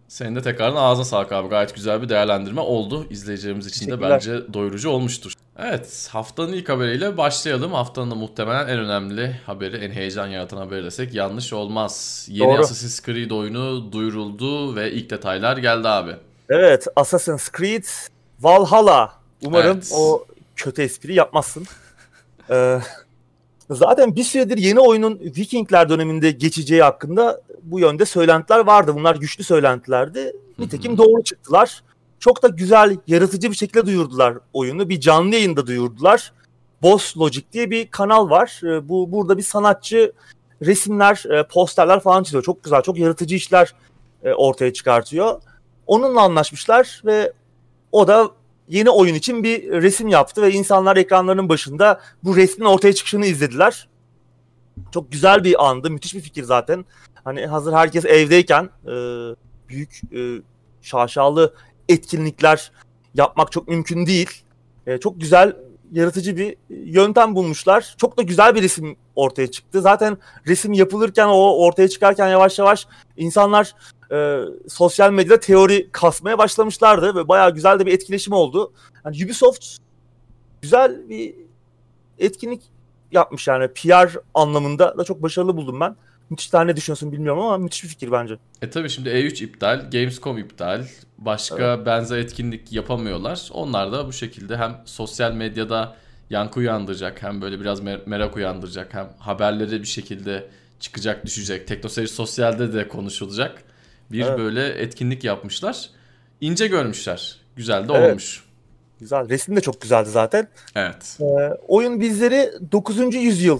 Senin de tekrardan ağzına sağlık abi. Gayet güzel bir değerlendirme oldu. İzleyicilerimiz için de bence doyurucu olmuştur. Evet haftanın ilk haberiyle başlayalım. Haftanın da muhtemelen en önemli haberi, en heyecan yaratan haberi desek yanlış olmaz. Yeni Doğru. Assassin's Creed oyunu duyuruldu ve ilk detaylar geldi abi. Evet Assassin's Creed Valhalla. Umarım Evet. o kötü espri yapmazsın. Ee, zaten bir süredir yeni oyunun Vikingler döneminde geçeceği hakkında bu yönde söylentiler vardı. Bunlar güçlü söylentilerdi. Nitekim doğru çıktılar. Çok da güzel, yaratıcı bir şekilde duyurdular oyunu. Bir canlı yayında duyurdular. Boss Logic diye bir kanal var. Ee, Bu burada bir sanatçı resimler, e, posterler falan çiziyor. Çok güzel, çok yaratıcı işler e, ortaya çıkartıyor. Onunla anlaşmışlar ve o da yeni oyun için bir resim yaptı ve insanlar ekranlarının başında bu resmin ortaya çıkışını izlediler. Çok güzel bir andı, müthiş bir fikir zaten. Hani hazır herkes evdeyken e, büyük şaşalı etkinlikler yapmak çok mümkün değil. E, çok güzel, yaratıcı bir yöntem bulmuşlar. Çok da güzel bir resim ortaya çıktı. Zaten resim yapılırken o ortaya çıkarken yavaş yavaş insanlar e, sosyal medyada teori kasmaya başlamışlardı ve bayağı güzel de bir etkileşim oldu. Yani Ubisoft güzel bir etkinlik yapmış yani PR anlamında da çok başarılı buldum ben. Müthiş daha ne düşünüyorsun bilmiyorum ama müthiş bir fikir bence. E tabi şimdi E3 iptal, Gamescom iptal, başka benzer etkinlik yapamıyorlar. Onlar da bu şekilde hem sosyal medyada yankı uyandıracak, hem böyle biraz mer- merak uyandıracak, hem haberleri bir şekilde çıkacak, düşecek. Teknoseyir Sosyal'de de konuşulacak. Bir Evet. böyle etkinlik yapmışlar. İnce görmüşler. Güzel de Evet. olmuş. Güzel. Resim de çok güzeldi zaten. Evet. Ee, oyun bizleri 9. yüzyıl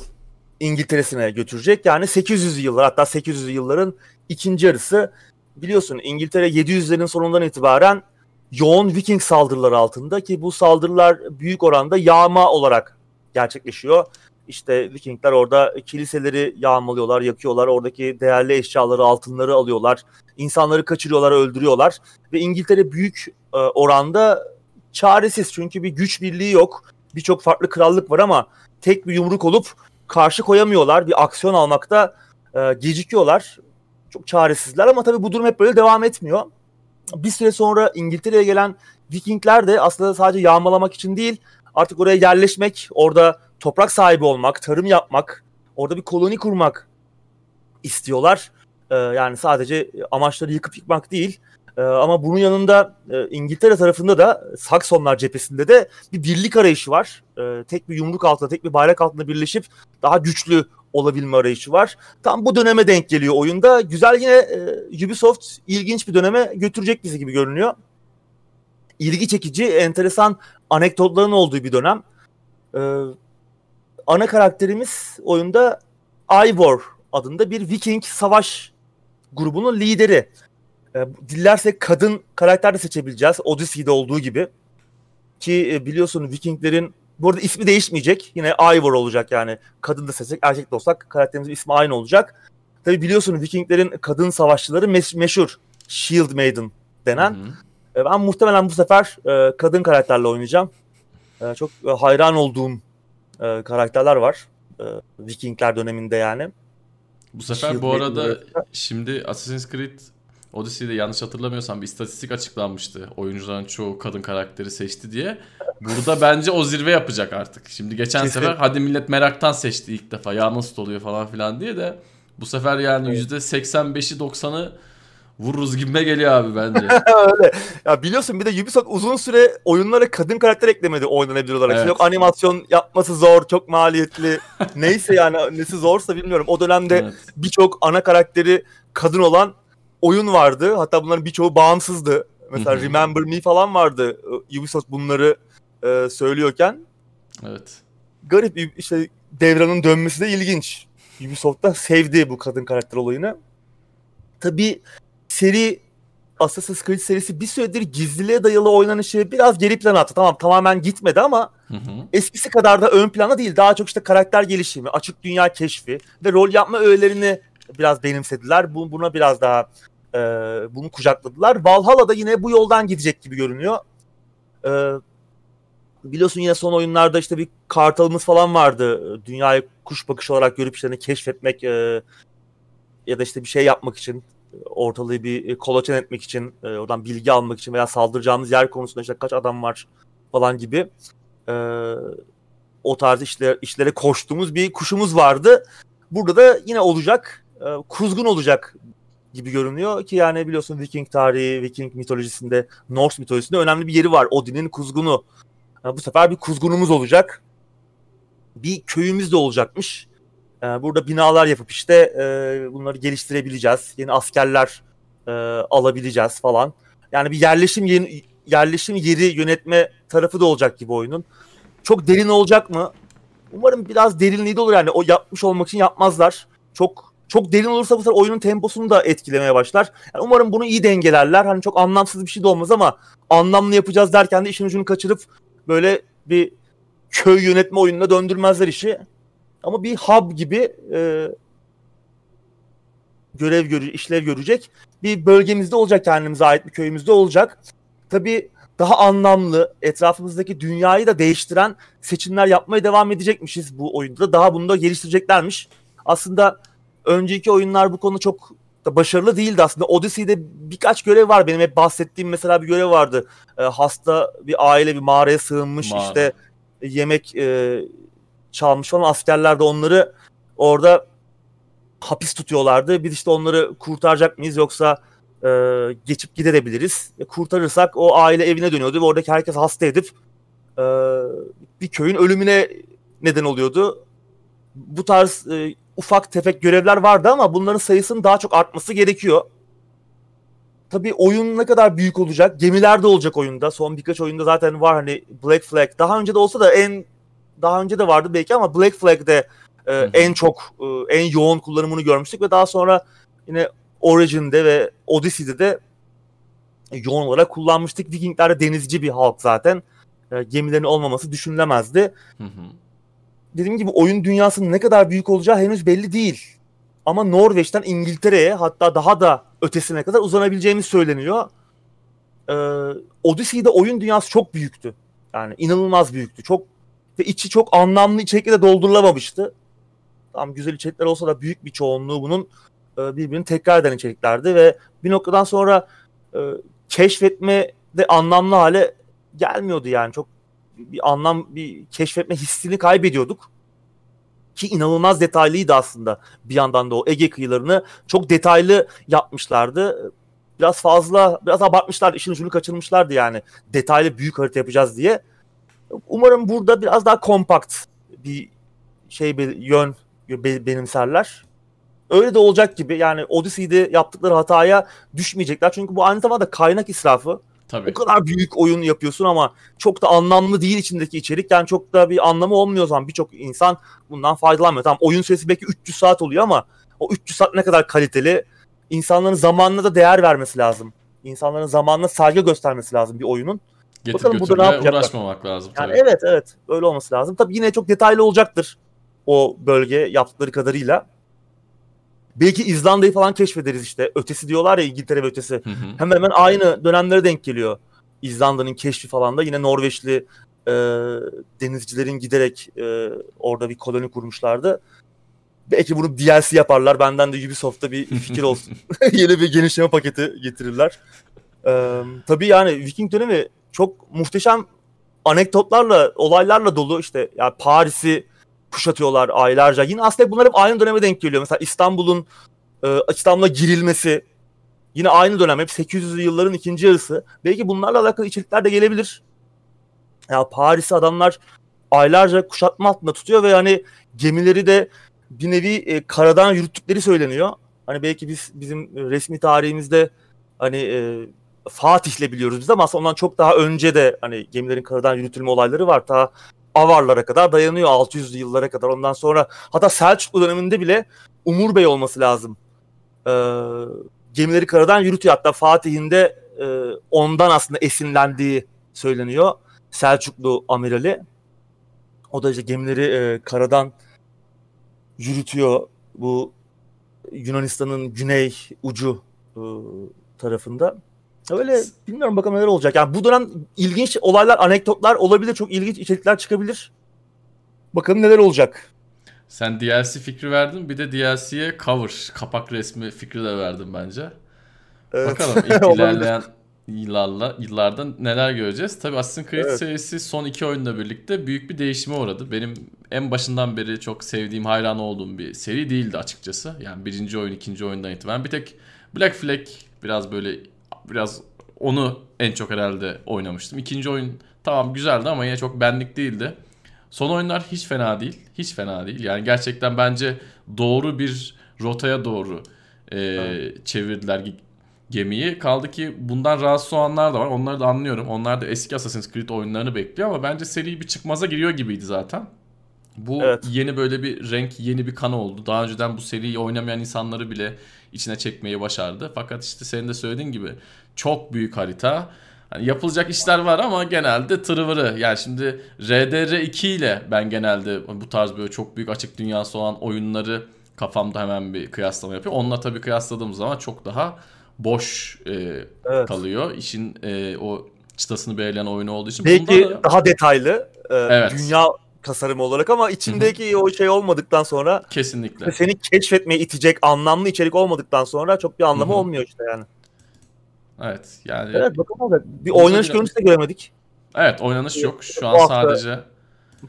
İngiltere'sine götürecek. Yani 800 yıllar hatta 800 yılların ikinci yarısı. Biliyorsun İngiltere 700'lerin sonundan itibaren yoğun Viking saldırıları altında ki bu saldırılar büyük oranda yağma olarak gerçekleşiyor. İşte Vikingler orada kiliseleri yağmalıyorlar, yakıyorlar. Oradaki değerli eşyaları, altınları alıyorlar. insanları kaçırıyorlar, öldürüyorlar. Ve İngiltere büyük e, oranda çaresiz. Çünkü bir güç birliği yok. Birçok farklı krallık var ama tek bir yumruk olup karşı koyamıyorlar. Bir aksiyon almakta e, gecikiyorlar. Çok çaresizler ama tabii bu durum hep böyle devam etmiyor. Bir süre sonra İngiltere'ye gelen Vikingler de aslında sadece yağmalamak için değil, artık oraya yerleşmek, orada toprak sahibi olmak, tarım yapmak, orada bir koloni kurmak istiyorlar. E, yani sadece amaçları yıkıp yıkmak değil. E, ama bunun yanında e, İngiltere tarafında da Saksonlar cephesinde de bir birlik arayışı var. E, tek bir yumruk altında, tek bir bayrak altında birleşip daha güçlü olabilme arayışı var. Tam bu döneme denk geliyor oyunda. Güzel yine e, Ubisoft ilginç bir döneme götürecek bizi gibi görünüyor. İlgi çekici, enteresan anekdotların olduğu bir dönem. E, ana karakterimiz oyunda Ivor adında bir Viking savaş grubunun lideri. E, dilersek kadın karakter de seçebileceğiz. Odyssey'de olduğu gibi. Ki e, biliyorsun Vikinglerin bu arada ismi değişmeyecek. Yine Ivor olacak yani. Kadın da seçsek, erkek de olsak karakterimizin ismi aynı olacak. Tabi biliyorsun Vikinglerin kadın savaşçıları meş- meşhur. Shield Maiden denen. Hı hı. E, ben muhtemelen bu sefer e, kadın karakterle oynayacağım. E, çok e, hayran olduğum e, karakterler var. E, Vikingler döneminde yani. Bu sefer Shield bu arada şimdi Assassin's Creed Odyssey'de yanlış hatırlamıyorsam bir istatistik açıklanmıştı. Oyuncuların çoğu kadın karakteri seçti diye. Burada bence o zirve yapacak artık. Şimdi geçen Kesin. sefer hadi millet meraktan seçti ilk defa. Ya nasıl oluyor falan filan diye de bu sefer yani evet. %85'i 90'ı vururuz gibime geliyor abi bence. Öyle. Ya biliyorsun bir de Ubisoft uzun süre oyunlara kadın karakter eklemedi oynanabilir olarak. Evet. Yok animasyon yapması zor, çok maliyetli. Neyse yani nesi zorsa bilmiyorum. O dönemde evet. birçok ana karakteri kadın olan oyun vardı. Hatta bunların birçoğu bağımsızdı. Mesela Remember Me falan vardı. Ubisoft bunları e, söylüyorken. Evet. Garip işte devranın dönmesi de ilginç. Ubisoft da sevdi bu kadın karakter olayını. Tabii seri Assassin's Creed serisi bir süredir gizliliğe dayalı oynanışı biraz geri plana attı. Tamam tamamen gitmedi ama hı hı. eskisi kadar da ön plana değil. Daha çok işte karakter gelişimi, açık dünya keşfi ve rol yapma öğelerini biraz benimsediler. Bu, buna biraz daha e, bunu kucakladılar. Valhalla da yine bu yoldan gidecek gibi görünüyor. E, biliyorsun yine son oyunlarda işte bir kartalımız falan vardı. Dünyayı kuş bakış olarak görüp işte hani keşfetmek e, ya da işte bir şey yapmak için ortalığı bir kolaçan etmek için e, oradan bilgi almak için veya saldıracağımız yer konusunda işte kaç adam var falan gibi e, o tarz işler, işlere koştuğumuz bir kuşumuz vardı. Burada da yine olacak. E, kuzgun olacak gibi görünüyor ki yani biliyorsun Viking tarihi, Viking mitolojisinde, Norse mitolojisinde önemli bir yeri var. Odin'in kuzgunu. Yani bu sefer bir kuzgunumuz olacak. Bir köyümüz de olacakmış. Yani burada binalar yapıp işte e, bunları geliştirebileceğiz. Yeni askerler e, alabileceğiz falan. Yani bir yerleşim yeni, yerleşim yeri yönetme tarafı da olacak gibi oyunun. Çok derin olacak mı? Umarım biraz derinliği de olur yani. O yapmış olmak için yapmazlar. Çok çok derin olursa bu sefer oyunun temposunu da etkilemeye başlar. Yani umarım bunu iyi dengelerler. Hani çok anlamsız bir şey de olmaz ama anlamlı yapacağız derken de işin ucunu kaçırıp böyle bir köy yönetme oyununa döndürmezler işi. Ama bir hub gibi e, görev görü işlev görecek bir bölgemizde olacak kendimize ait bir köyümüzde olacak. Tabii daha anlamlı, etrafımızdaki dünyayı da değiştiren seçimler yapmaya devam edecekmişiz bu oyunda. Daha bunu da geliştireceklermiş. Aslında önceki oyunlar bu konu çok da başarılı değildi aslında. Odyssey'de birkaç görev var. Benim hep bahsettiğim mesela bir görev vardı. E, hasta bir aile bir mağaraya sığınmış Mağara. işte yemek e, çalmış falan askerler de onları orada hapis tutuyorlardı. Biz işte onları kurtaracak mıyız yoksa e, geçip gidebiliriz. E, kurtarırsak o aile evine dönüyordu ve oradaki herkes hasta edip e, bir köyün ölümüne neden oluyordu. Bu tarz e, ufak tefek görevler vardı ama bunların sayısının daha çok artması gerekiyor. Tabii oyun ne kadar büyük olacak? Gemiler de olacak oyunda. Son birkaç oyunda zaten var hani Black Flag. Daha önce de olsa da en daha önce de vardı belki ama Black Flag'de e, en çok e, en yoğun kullanımını görmüştük ve daha sonra yine Origin'de ve Odyssey'de de yoğun olarak kullanmıştık. Vikingler de denizci bir halk zaten. E, gemilerin olmaması düşünülemezdi. Hı hı dediğim gibi oyun dünyasının ne kadar büyük olacağı henüz belli değil. Ama Norveç'ten İngiltere'ye hatta daha da ötesine kadar uzanabileceğimiz söyleniyor. Ee, Odyssey'de oyun dünyası çok büyüktü. Yani inanılmaz büyüktü. Çok ve içi çok anlamlı içerikle de doldurulamamıştı. Tam güzel içerikler olsa da büyük bir çoğunluğu bunun e, birbirini tekrar eden içeriklerdi ve bir noktadan sonra e, keşfetme de anlamlı hale gelmiyordu yani. Çok bir anlam, bir keşfetme hissini kaybediyorduk. Ki inanılmaz detaylıydı aslında bir yandan da o Ege kıyılarını çok detaylı yapmışlardı. Biraz fazla, biraz abartmışlar, işin ucunu kaçırmışlardı yani. Detaylı büyük harita yapacağız diye. Umarım burada biraz daha kompakt bir şey bir yön benimserler. Öyle de olacak gibi yani Odyssey'de yaptıkları hataya düşmeyecekler. Çünkü bu aynı zamanda kaynak israfı. Tabii. O kadar büyük oyun yapıyorsun ama çok da anlamlı değil içindeki içerik. Yani çok da bir anlamı olmuyor o zaman birçok insan bundan faydalanmıyor. Tamam oyun süresi belki 300 saat oluyor ama o 300 saat ne kadar kaliteli? İnsanların zamanına da değer vermesi lazım. İnsanların zamanına saygı göstermesi lazım bir oyunun. Getir Bakalım burada ne yapacaklar? uğraşmamak lazım Yani tabii. evet evet öyle olması lazım. Tabii yine çok detaylı olacaktır o bölge yaptıkları kadarıyla. Belki İzlanda'yı falan keşfederiz işte. Ötesi diyorlar ya İngiltere ve ötesi. Hı hı. Hemen hemen aynı dönemlere denk geliyor. İzlanda'nın keşfi falan da yine Norveçli e, denizcilerin giderek e, orada bir koloni kurmuşlardı. Belki bunu DLC yaparlar. Benden de Ubisoft'ta bir fikir olsun. Yeni bir genişleme paketi getirirler. E, tabii yani Viking dönemi çok muhteşem anekdotlarla, olaylarla dolu. İşte yani Paris'i kuşatıyorlar aylarca. Yine aslında bunlar hep aynı döneme denk geliyor. Mesela İstanbul'un e, İstanbul'a girilmesi, Yine aynı dönem hep 800'lü yılların ikinci yarısı. Belki bunlarla alakalı içerikler de gelebilir. Ya Paris'i adamlar aylarca kuşatma altında tutuyor ve hani gemileri de bir nevi e, karadan yürüttükleri söyleniyor. Hani belki biz bizim resmi tarihimizde hani e, Fatih'le biliyoruz biz ama aslında ondan çok daha önce de hani gemilerin karadan yürütülme olayları var. Ta Avarlara kadar dayanıyor 600'lü yıllara kadar. Ondan sonra hatta Selçuklu döneminde bile Umur Bey olması lazım. Ee, gemileri karadan yürütüyor. Hatta Fatih'in de e, ondan aslında esinlendiği söyleniyor. Selçuklu amirali. O da işte gemileri e, karadan yürütüyor bu Yunanistan'ın güney ucu e, tarafında. Öyle bilmiyorum bakalım neler olacak. Yani bu dönem ilginç olaylar, anekdotlar olabilir. Çok ilginç içerikler çıkabilir. Bakalım neler olacak. Sen DLC fikri verdin. Bir de DLC'ye cover, kapak resmi fikri de verdin bence. Evet. Bakalım ilerleyen yıllarla, yıllarda neler göreceğiz. Tabii Assassin's Creed Evet. serisi son iki oyunla birlikte büyük bir değişime uğradı. Benim en başından beri çok sevdiğim, hayran olduğum bir seri değildi açıkçası. Yani birinci oyun, ikinci oyundan itibaren. Bir tek Black Flag biraz böyle biraz onu en çok herhalde oynamıştım. İkinci oyun tamam güzeldi ama yine çok benlik değildi. Son oyunlar hiç fena değil. Hiç fena değil. Yani gerçekten bence doğru bir rotaya doğru e, çevirdiler ge- gemiyi. Kaldı ki bundan rahatsız olanlar da var. Onları da anlıyorum. Onlar da eski Assassin's Creed oyunlarını bekliyor ama bence seri bir çıkmaza giriyor gibiydi zaten. Bu Evet. yeni böyle bir renk, yeni bir kan oldu. Daha önceden bu seriyi oynamayan insanları bile içine çekmeyi başardı. Fakat işte senin de söylediğin gibi çok büyük harita. Hani yapılacak işler var ama genelde tırıvırı. Yani şimdi RDR2 ile ben genelde bu tarz böyle çok büyük açık dünyası olan oyunları kafamda hemen bir kıyaslama yapıyorum. Onunla tabii kıyasladığım zaman çok daha boş e, Evet. kalıyor. İşin e, o çıtasını belirleyen oyunu olduğu için. Belki Bunda da- daha detaylı e, Evet. dünya tasarımı olarak ama içindeki o şey olmadıktan sonra kesinlikle. seni keşfetmeye itecek anlamlı içerik olmadıktan sonra çok bir anlamı olmuyor işte yani. Evet yani Evet bakalım olacak. Bir Burada oynanış görüntüsü de göremedik. evet oynanış yok. Şu Bu an hafta- sadece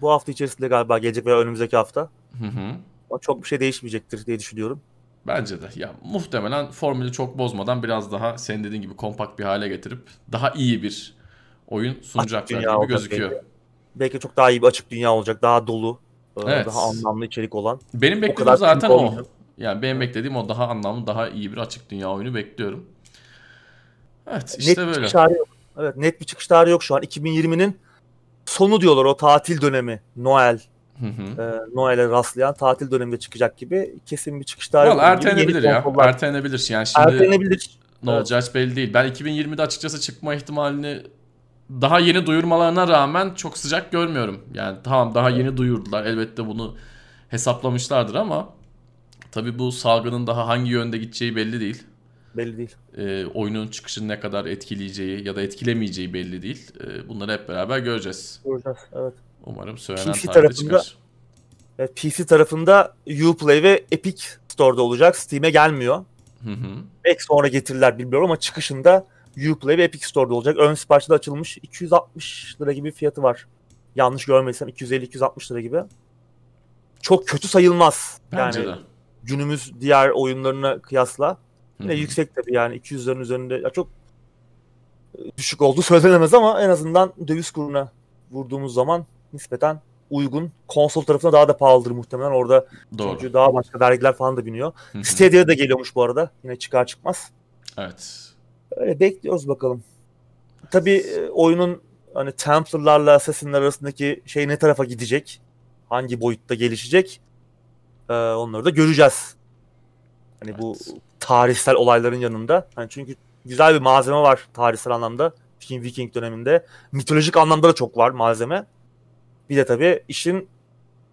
Bu hafta içerisinde galiba gelecek veya önümüzdeki hafta. Hı hı. Ama çok bir şey değişmeyecektir diye düşünüyorum. Bence de. Ya muhtemelen formülü çok bozmadan biraz daha senin dediğin gibi kompakt bir hale getirip daha iyi bir oyun sunacaklar gibi gözüküyor. belki. Belki çok daha iyi bir açık dünya olacak. Daha dolu. e, Evet. Daha anlamlı içerik olan. Benim beklediğim zaten büyük o. Yani benim beklediğim o daha anlamlı, daha iyi bir açık dünya oyunu bekliyorum. Evet, net işte bir böyle. çıkış tarihi yok. Evet net bir çıkış tarihi yok şu an. 2020'nin sonu diyorlar o tatil dönemi. Noel. Hı hı. E, Noel'e rastlayan tatil döneminde çıkacak gibi. Kesin bir çıkış tarihi Valla ertelenebilir ya. konsollar- Ertelenebilir. Yani şimdi Ertelenebilir. ne Evet. olacağı belli değil. Ben 2020'de açıkçası çıkma ihtimalini daha yeni duyurmalarına rağmen çok sıcak görmüyorum. Yani tamam daha yeni duyurdular. Elbette bunu hesaplamışlardır ama tabii bu salgının daha hangi yönde gideceği belli değil. Belli değil. e, oyunun çıkışını ne kadar etkileyeceği ya da etkilemeyeceği belli değil. E, bunları hep beraber göreceğiz. Göreceğiz. Evet. Umarım söylenen PC tarihte tarafında- çıkar. Evet, PC tarafında Uplay ve Epic Store'da olacak. Steam'e gelmiyor. Hı hı. Belki sonra getirirler bilmiyorum ama çıkışında Uplay ve Epic Store'da olacak. Ön siparişte açılmış 260 lira gibi fiyatı var. Yanlış görmediysem 250-260 lira gibi. Çok kötü sayılmaz. Bence yani de. günümüz diğer oyunlarına kıyasla. Yine hı. yüksek tabii yani 200'lerin üzerinde. Ya çok e, düşük olduğu söylenemez ama en azından döviz kuruna vurduğumuz zaman nispeten uygun. Konsol tarafına daha da pahalıdır muhtemelen. Orada Doğru. çünkü daha başka vergiler falan da biniyor. Hı hı. Stadia'ya da geliyormuş bu arada. Yine çıkar çıkmaz. Evet. Öyle bekliyoruz bakalım. tabii e, oyunun hani Templar'larla Assassin'ler arasındaki şey ne tarafa gidecek? Hangi boyutta gelişecek? Ee, onları da göreceğiz. Hani evet. bu tarihsel olayların yanında. Hani çünkü güzel bir malzeme var tarihsel anlamda. Viking, Viking döneminde. Mitolojik anlamda da çok var malzeme. Bir de tabii işin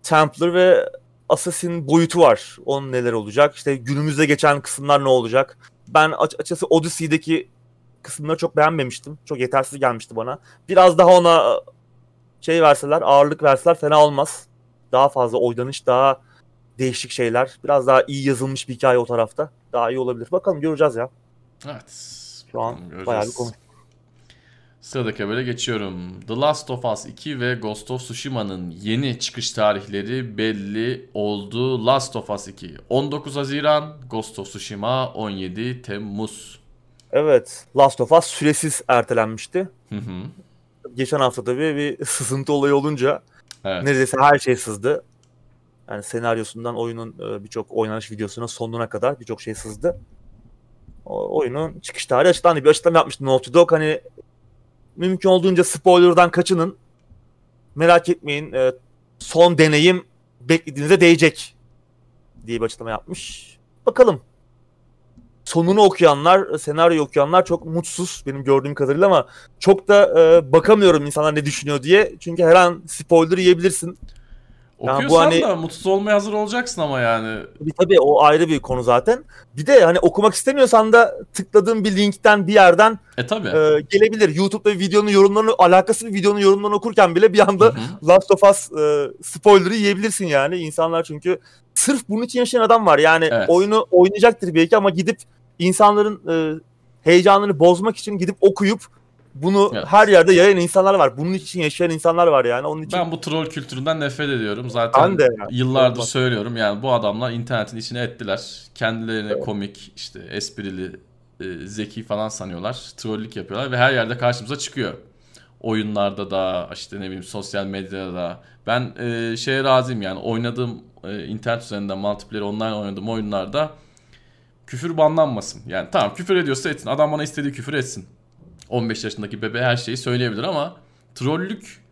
Templar ve Assassin boyutu var. Onun neler olacak? İşte günümüzde geçen kısımlar ne olacak? Ben aç- açıkçası Odyssey'deki kısımları çok beğenmemiştim. Çok yetersiz gelmişti bana. Biraz daha ona şey verseler, ağırlık verseler fena olmaz. Daha fazla oynanış, daha değişik şeyler. Biraz daha iyi yazılmış bir hikaye o tarafta. Daha iyi olabilir. Bakalım göreceğiz ya. Evet. Şu an göreceğiz. bayağı bir konu. Sıradaki habere geçiyorum. The Last of Us 2 ve Ghost of Tsushima'nın yeni çıkış tarihleri belli oldu. Last of Us 2 19 Haziran, Ghost of Tsushima 17 Temmuz. Evet, Last of Us süresiz ertelenmişti. Hı hı. Geçen hafta tabii bir sızıntı olayı olunca Evet. neredeyse her şey sızdı. Yani senaryosundan oyunun e, birçok oynanış videosuna sonuna kadar birçok şey sızdı. O, oyunun çıkış tarihi açıklandı. Bir açıklama yapmıştı Naughty Dog. Hani mümkün olduğunca spoiler'dan kaçının. Merak etmeyin e, son deneyim beklediğinize değecek diye bir açıklama yapmış. Bakalım. Sonunu okuyanlar, senaryo okuyanlar çok mutsuz benim gördüğüm kadarıyla ama çok da e, bakamıyorum insanlar ne düşünüyor diye. Çünkü her an spoiler yiyebilirsin. Okuyorsan bu hani... da mutsuz olmaya hazır olacaksın ama yani. Tabii tabii o ayrı bir konu zaten. Bir de hani okumak istemiyorsan da tıkladığın bir linkten bir yerden e, tabii. E, gelebilir. YouTube'da bir videonun yorumlarını alakası bir videonun yorumlarını okurken bile bir anda Hı-hı. Last of Us e, spoiler'ı yiyebilirsin yani. İnsanlar çünkü sırf bunun için yaşayan adam var. Yani evet. oyunu oynayacaktır belki ama gidip insanların e, heyecanını bozmak için gidip okuyup bunu evet. her yerde yayan insanlar var. Bunun için yaşayan insanlar var yani. Onun için Ben bu troll kültüründen nefret ediyorum. Zaten ben de yani. yıllardır Olmaz. söylüyorum. Yani bu adamlar internetin içine ettiler. Kendilerini evet. komik, işte esprili, e, zeki falan sanıyorlar. Trollük yapıyorlar ve her yerde karşımıza çıkıyor. Oyunlarda da, işte ne bileyim sosyal medyada da. Ben e, şeye razıyım yani oynadığım e, internet üzerinden multiplayer online oynadığım oyunlarda küfür banlanmasın. Yani tamam küfür ediyorsa etsin. Adam bana istediği küfür etsin. 15 yaşındaki bebe her şeyi söyleyebilir ama trollük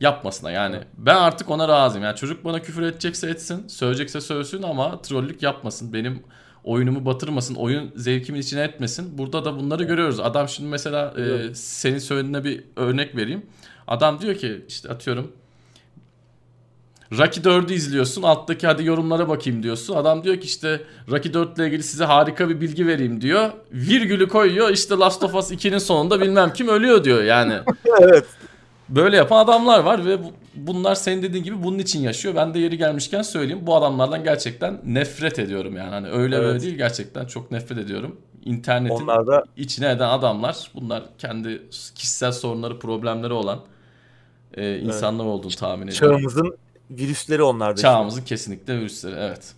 yapmasına yani. Ben artık ona razıyım. Yani çocuk bana küfür edecekse etsin, söyleyecekse söylesin ama trollük yapmasın. Benim oyunumu batırmasın, oyun zevkimin içine etmesin. Burada da bunları görüyoruz. Adam şimdi mesela e, senin söylediğine bir örnek vereyim. Adam diyor ki işte atıyorum Rocky 4'ü izliyorsun. Alttaki hadi yorumlara bakayım diyorsun. Adam diyor ki işte Rocky 4 ile ilgili size harika bir bilgi vereyim diyor. Virgülü koyuyor. İşte Last of Us 2'nin sonunda bilmem kim ölüyor diyor yani. evet. Böyle yapan adamlar var ve bunlar senin dediğin gibi bunun için yaşıyor. Ben de yeri gelmişken söyleyeyim. Bu adamlardan gerçekten nefret ediyorum yani. Hani öyle evet. böyle değil gerçekten çok nefret ediyorum. İnternetin da... içine eden adamlar. Bunlar kendi kişisel sorunları, problemleri olan e, insanlar evet. olduğunu tahmin ediyorum. Çağımızın virüsleri onlarda. Çağımızın işte. kesinlikle virüsleri evet.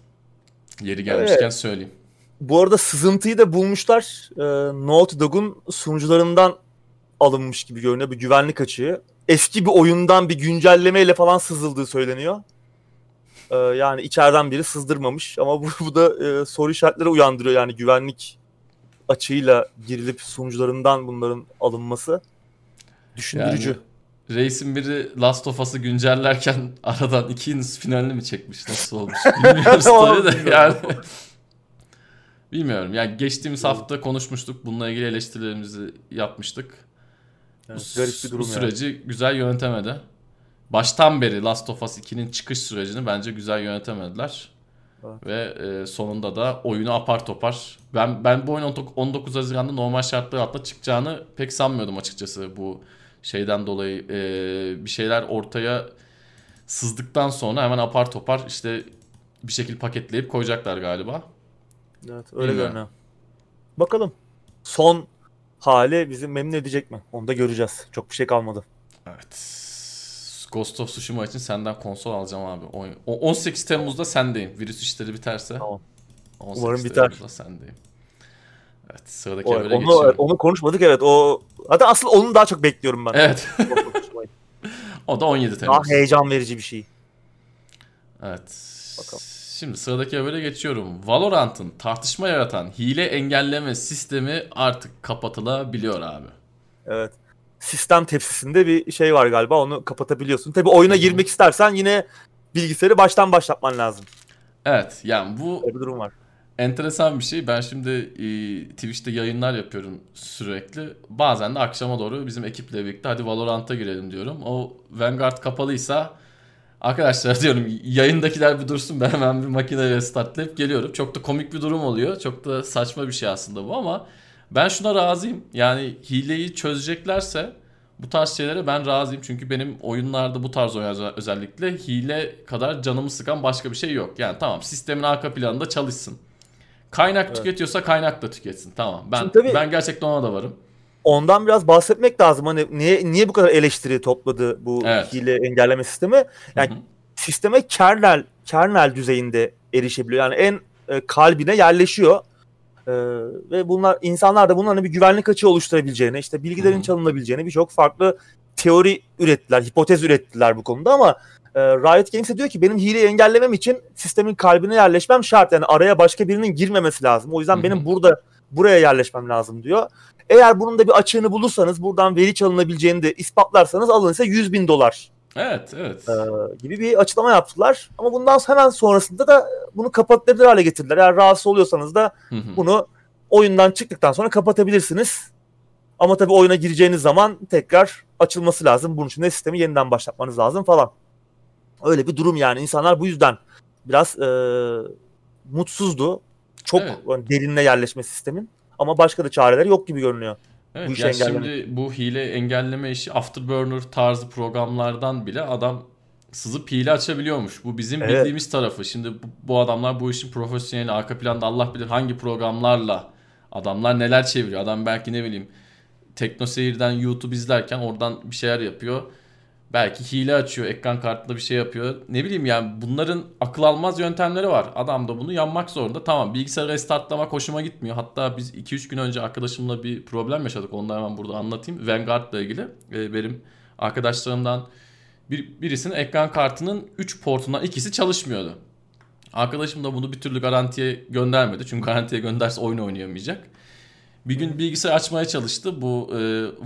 Yeri gelmişken evet. söyleyeyim. Bu arada sızıntıyı da bulmuşlar. Ee, Naughty Dog'un sunucularından alınmış gibi görünüyor. Bir güvenlik açığı. Eski bir oyundan bir güncellemeyle falan sızıldığı söyleniyor. Ee, yani içeriden biri sızdırmamış ama bu, bu da e, soru işaretleri uyandırıyor. Yani güvenlik açığıyla girilip sunucularından bunların alınması düşündürücü. Yani Reis'in biri Last of Us'ı güncellerken aradan ikinin finalini mi çekmiş? Nasıl olmuş? Bilmiyoruz tabii de yani. Bilmiyorum. Yani geçtiğimiz hafta konuşmuştuk. Bununla ilgili eleştirilerimizi yapmıştık. Evet, bu, garip bir durum bu süreci yani. güzel yönetemedi. Baştan beri Last of Us 2'nin çıkış sürecini bence güzel yönetemediler. Evet. Ve e, sonunda da oyunu apar topar. Ben ben bu oyun 19 Haziran'da normal şartlar altında çıkacağını pek sanmıyordum açıkçası bu şeyden dolayı e, bir şeyler ortaya sızdıktan sonra hemen apar topar işte bir şekilde paketleyip koyacaklar galiba. Evet öyle Bilmiyorum. görünüyor. Bakalım son hali bizi memnun edecek mi? Onu da göreceğiz. Çok bir şey kalmadı. Evet. Ghost of Tsushima için senden konsol alacağım abi. 18 Temmuz'da sendeyim. Virüs işleri biterse. Tamam. Umarım biter. Temmuz'da sendeyim. Evet sıradaki o, onu, geçiyorum. Onu konuşmadık evet. O Hatta asıl onun daha çok bekliyorum ben. Evet. o da 17 Temmuz. Daha heyecan verici bir şey. Evet. Bakalım. Şimdi sıradaki habere geçiyorum. Valorant'ın tartışma yaratan hile engelleme sistemi artık kapatılabiliyor abi. Evet. sistem tepsisinde bir şey var galiba. Onu kapatabiliyorsun. Tabi oyuna girmek istersen yine bilgisayarı baştan başlatman lazım. Evet yani bu Böyle bir durum var. Enteresan bir şey. Ben şimdi e, Twitch'te yayınlar yapıyorum sürekli. Bazen de akşama doğru bizim ekiple birlikte hadi Valorant'a girelim diyorum. O Vanguard kapalıysa arkadaşlar diyorum yayındakiler bir dursun ben hemen bir makine restartlayıp geliyorum. Çok da komik bir durum oluyor. Çok da saçma bir şey aslında bu ama ben şuna razıyım. Yani hileyi çözeceklerse bu tarz şeylere ben razıyım. Çünkü benim oyunlarda bu tarz oyunlarda özellikle hile kadar canımı sıkan başka bir şey yok. Yani tamam sistemin arka planında çalışsın. Kaynak Evet. tüketiyorsa kaynak da tüketsin. Tamam. Ben Şimdi tabii- ben gerçekten ona da varım. Ondan biraz bahsetmek lazım. Hani niye niye bu kadar eleştiri topladı bu Evet. hile engelleme sistemi? Yani Hı hı. sisteme kernel kernel düzeyinde erişebiliyor. Yani en e, kalbine yerleşiyor. E, ve bunlar insanlar da bunun hani bir güvenlik açığı oluşturabileceğini, işte bilgilerin Hı hı. çalınabileceğini birçok farklı teori ürettiler, hipotez ürettiler bu konuda ama e, Riot Games de diyor ki benim hileyi engellemem için sistemin kalbine yerleşmem şart. Yani araya başka birinin girmemesi lazım. O yüzden Hı hı. benim burada buraya yerleşmem lazım diyor. Eğer bunun da bir açığını bulursanız, buradan veri çalınabileceğini de ispatlarsanız alın size 100 bin dolar Evet, evet. e, gibi bir açıklama yaptılar. Ama bundan hemen sonrasında da bunu kapatabilir hale getirdiler. Eğer rahatsız oluyorsanız da Hı hı. bunu oyundan çıktıktan sonra kapatabilirsiniz. Ama tabii oyuna gireceğiniz zaman tekrar açılması lazım. Bunun için de sistemi yeniden başlatmanız lazım falan. Öyle bir durum yani. İnsanlar bu yüzden biraz e, mutsuzdu. Çok Evet. yani derinine yerleşme sistemin. Ama başka da çareleri yok gibi görünüyor. Evet, bu işi ya engellemek. şimdi bu hile engelleme işi Afterburner tarzı programlardan bile adam sızıp hile açabiliyormuş. Bu bizim Evet. bildiğimiz tarafı. Şimdi bu, bu adamlar bu işin profesyoneli arka planda Allah bilir hangi programlarla adamlar neler çeviriyor. Adam belki ne bileyim Tekno Seyir'den YouTube izlerken oradan bir şeyler yapıyor. Belki hile açıyor, ekran kartında bir şey yapıyor. Ne bileyim yani bunların akıl almaz yöntemleri var. Adam da bunu yanmak zorunda. Tamam bilgisayarı restartlamak hoşuma gitmiyor. Hatta biz 2-3 gün önce arkadaşımla bir problem yaşadık. Onu da hemen burada anlatayım. Vanguard'la ilgili. Ee, benim arkadaşlarımdan bir, birisinin ekran kartının 3 portundan ikisi çalışmıyordu. Arkadaşım da bunu bir türlü garantiye göndermedi. Çünkü garantiye gönderse oyun oynayamayacak. Bir gün bilgisayar açmaya çalıştı. Bu e,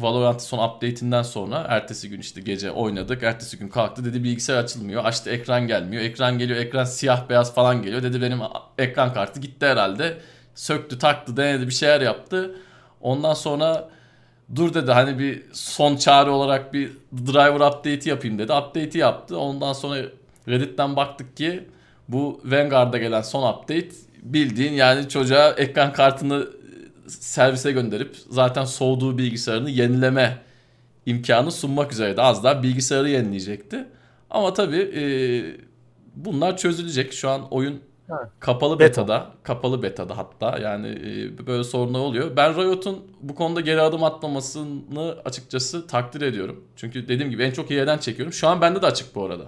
Valorant son update'inden sonra ertesi gün işte gece oynadık. Ertesi gün kalktı dedi bilgisayar açılmıyor. Açtı ekran gelmiyor. Ekran geliyor ekran siyah beyaz falan geliyor. Dedi benim ekran kartı gitti herhalde. Söktü taktı denedi bir şeyler yaptı. Ondan sonra dur dedi hani bir son çare olarak bir driver update'i yapayım dedi. Update'i yaptı. Ondan sonra Reddit'ten baktık ki bu Vanguard'a gelen son update bildiğin yani çocuğa ekran kartını servise gönderip zaten soğuduğu bilgisayarını yenileme imkanı sunmak üzereydi. Az daha bilgisayarı yenileyecekti. Ama tabii e, bunlar çözülecek. Şu an oyun Ha. kapalı Beta. beta'da. Kapalı beta'da hatta. Yani e, böyle sorunlar oluyor. Ben Riot'un bu konuda geri adım atmamasını açıkçası takdir ediyorum. Çünkü dediğim gibi en çok iyiden çekiyorum. Şu an bende de açık bu arada.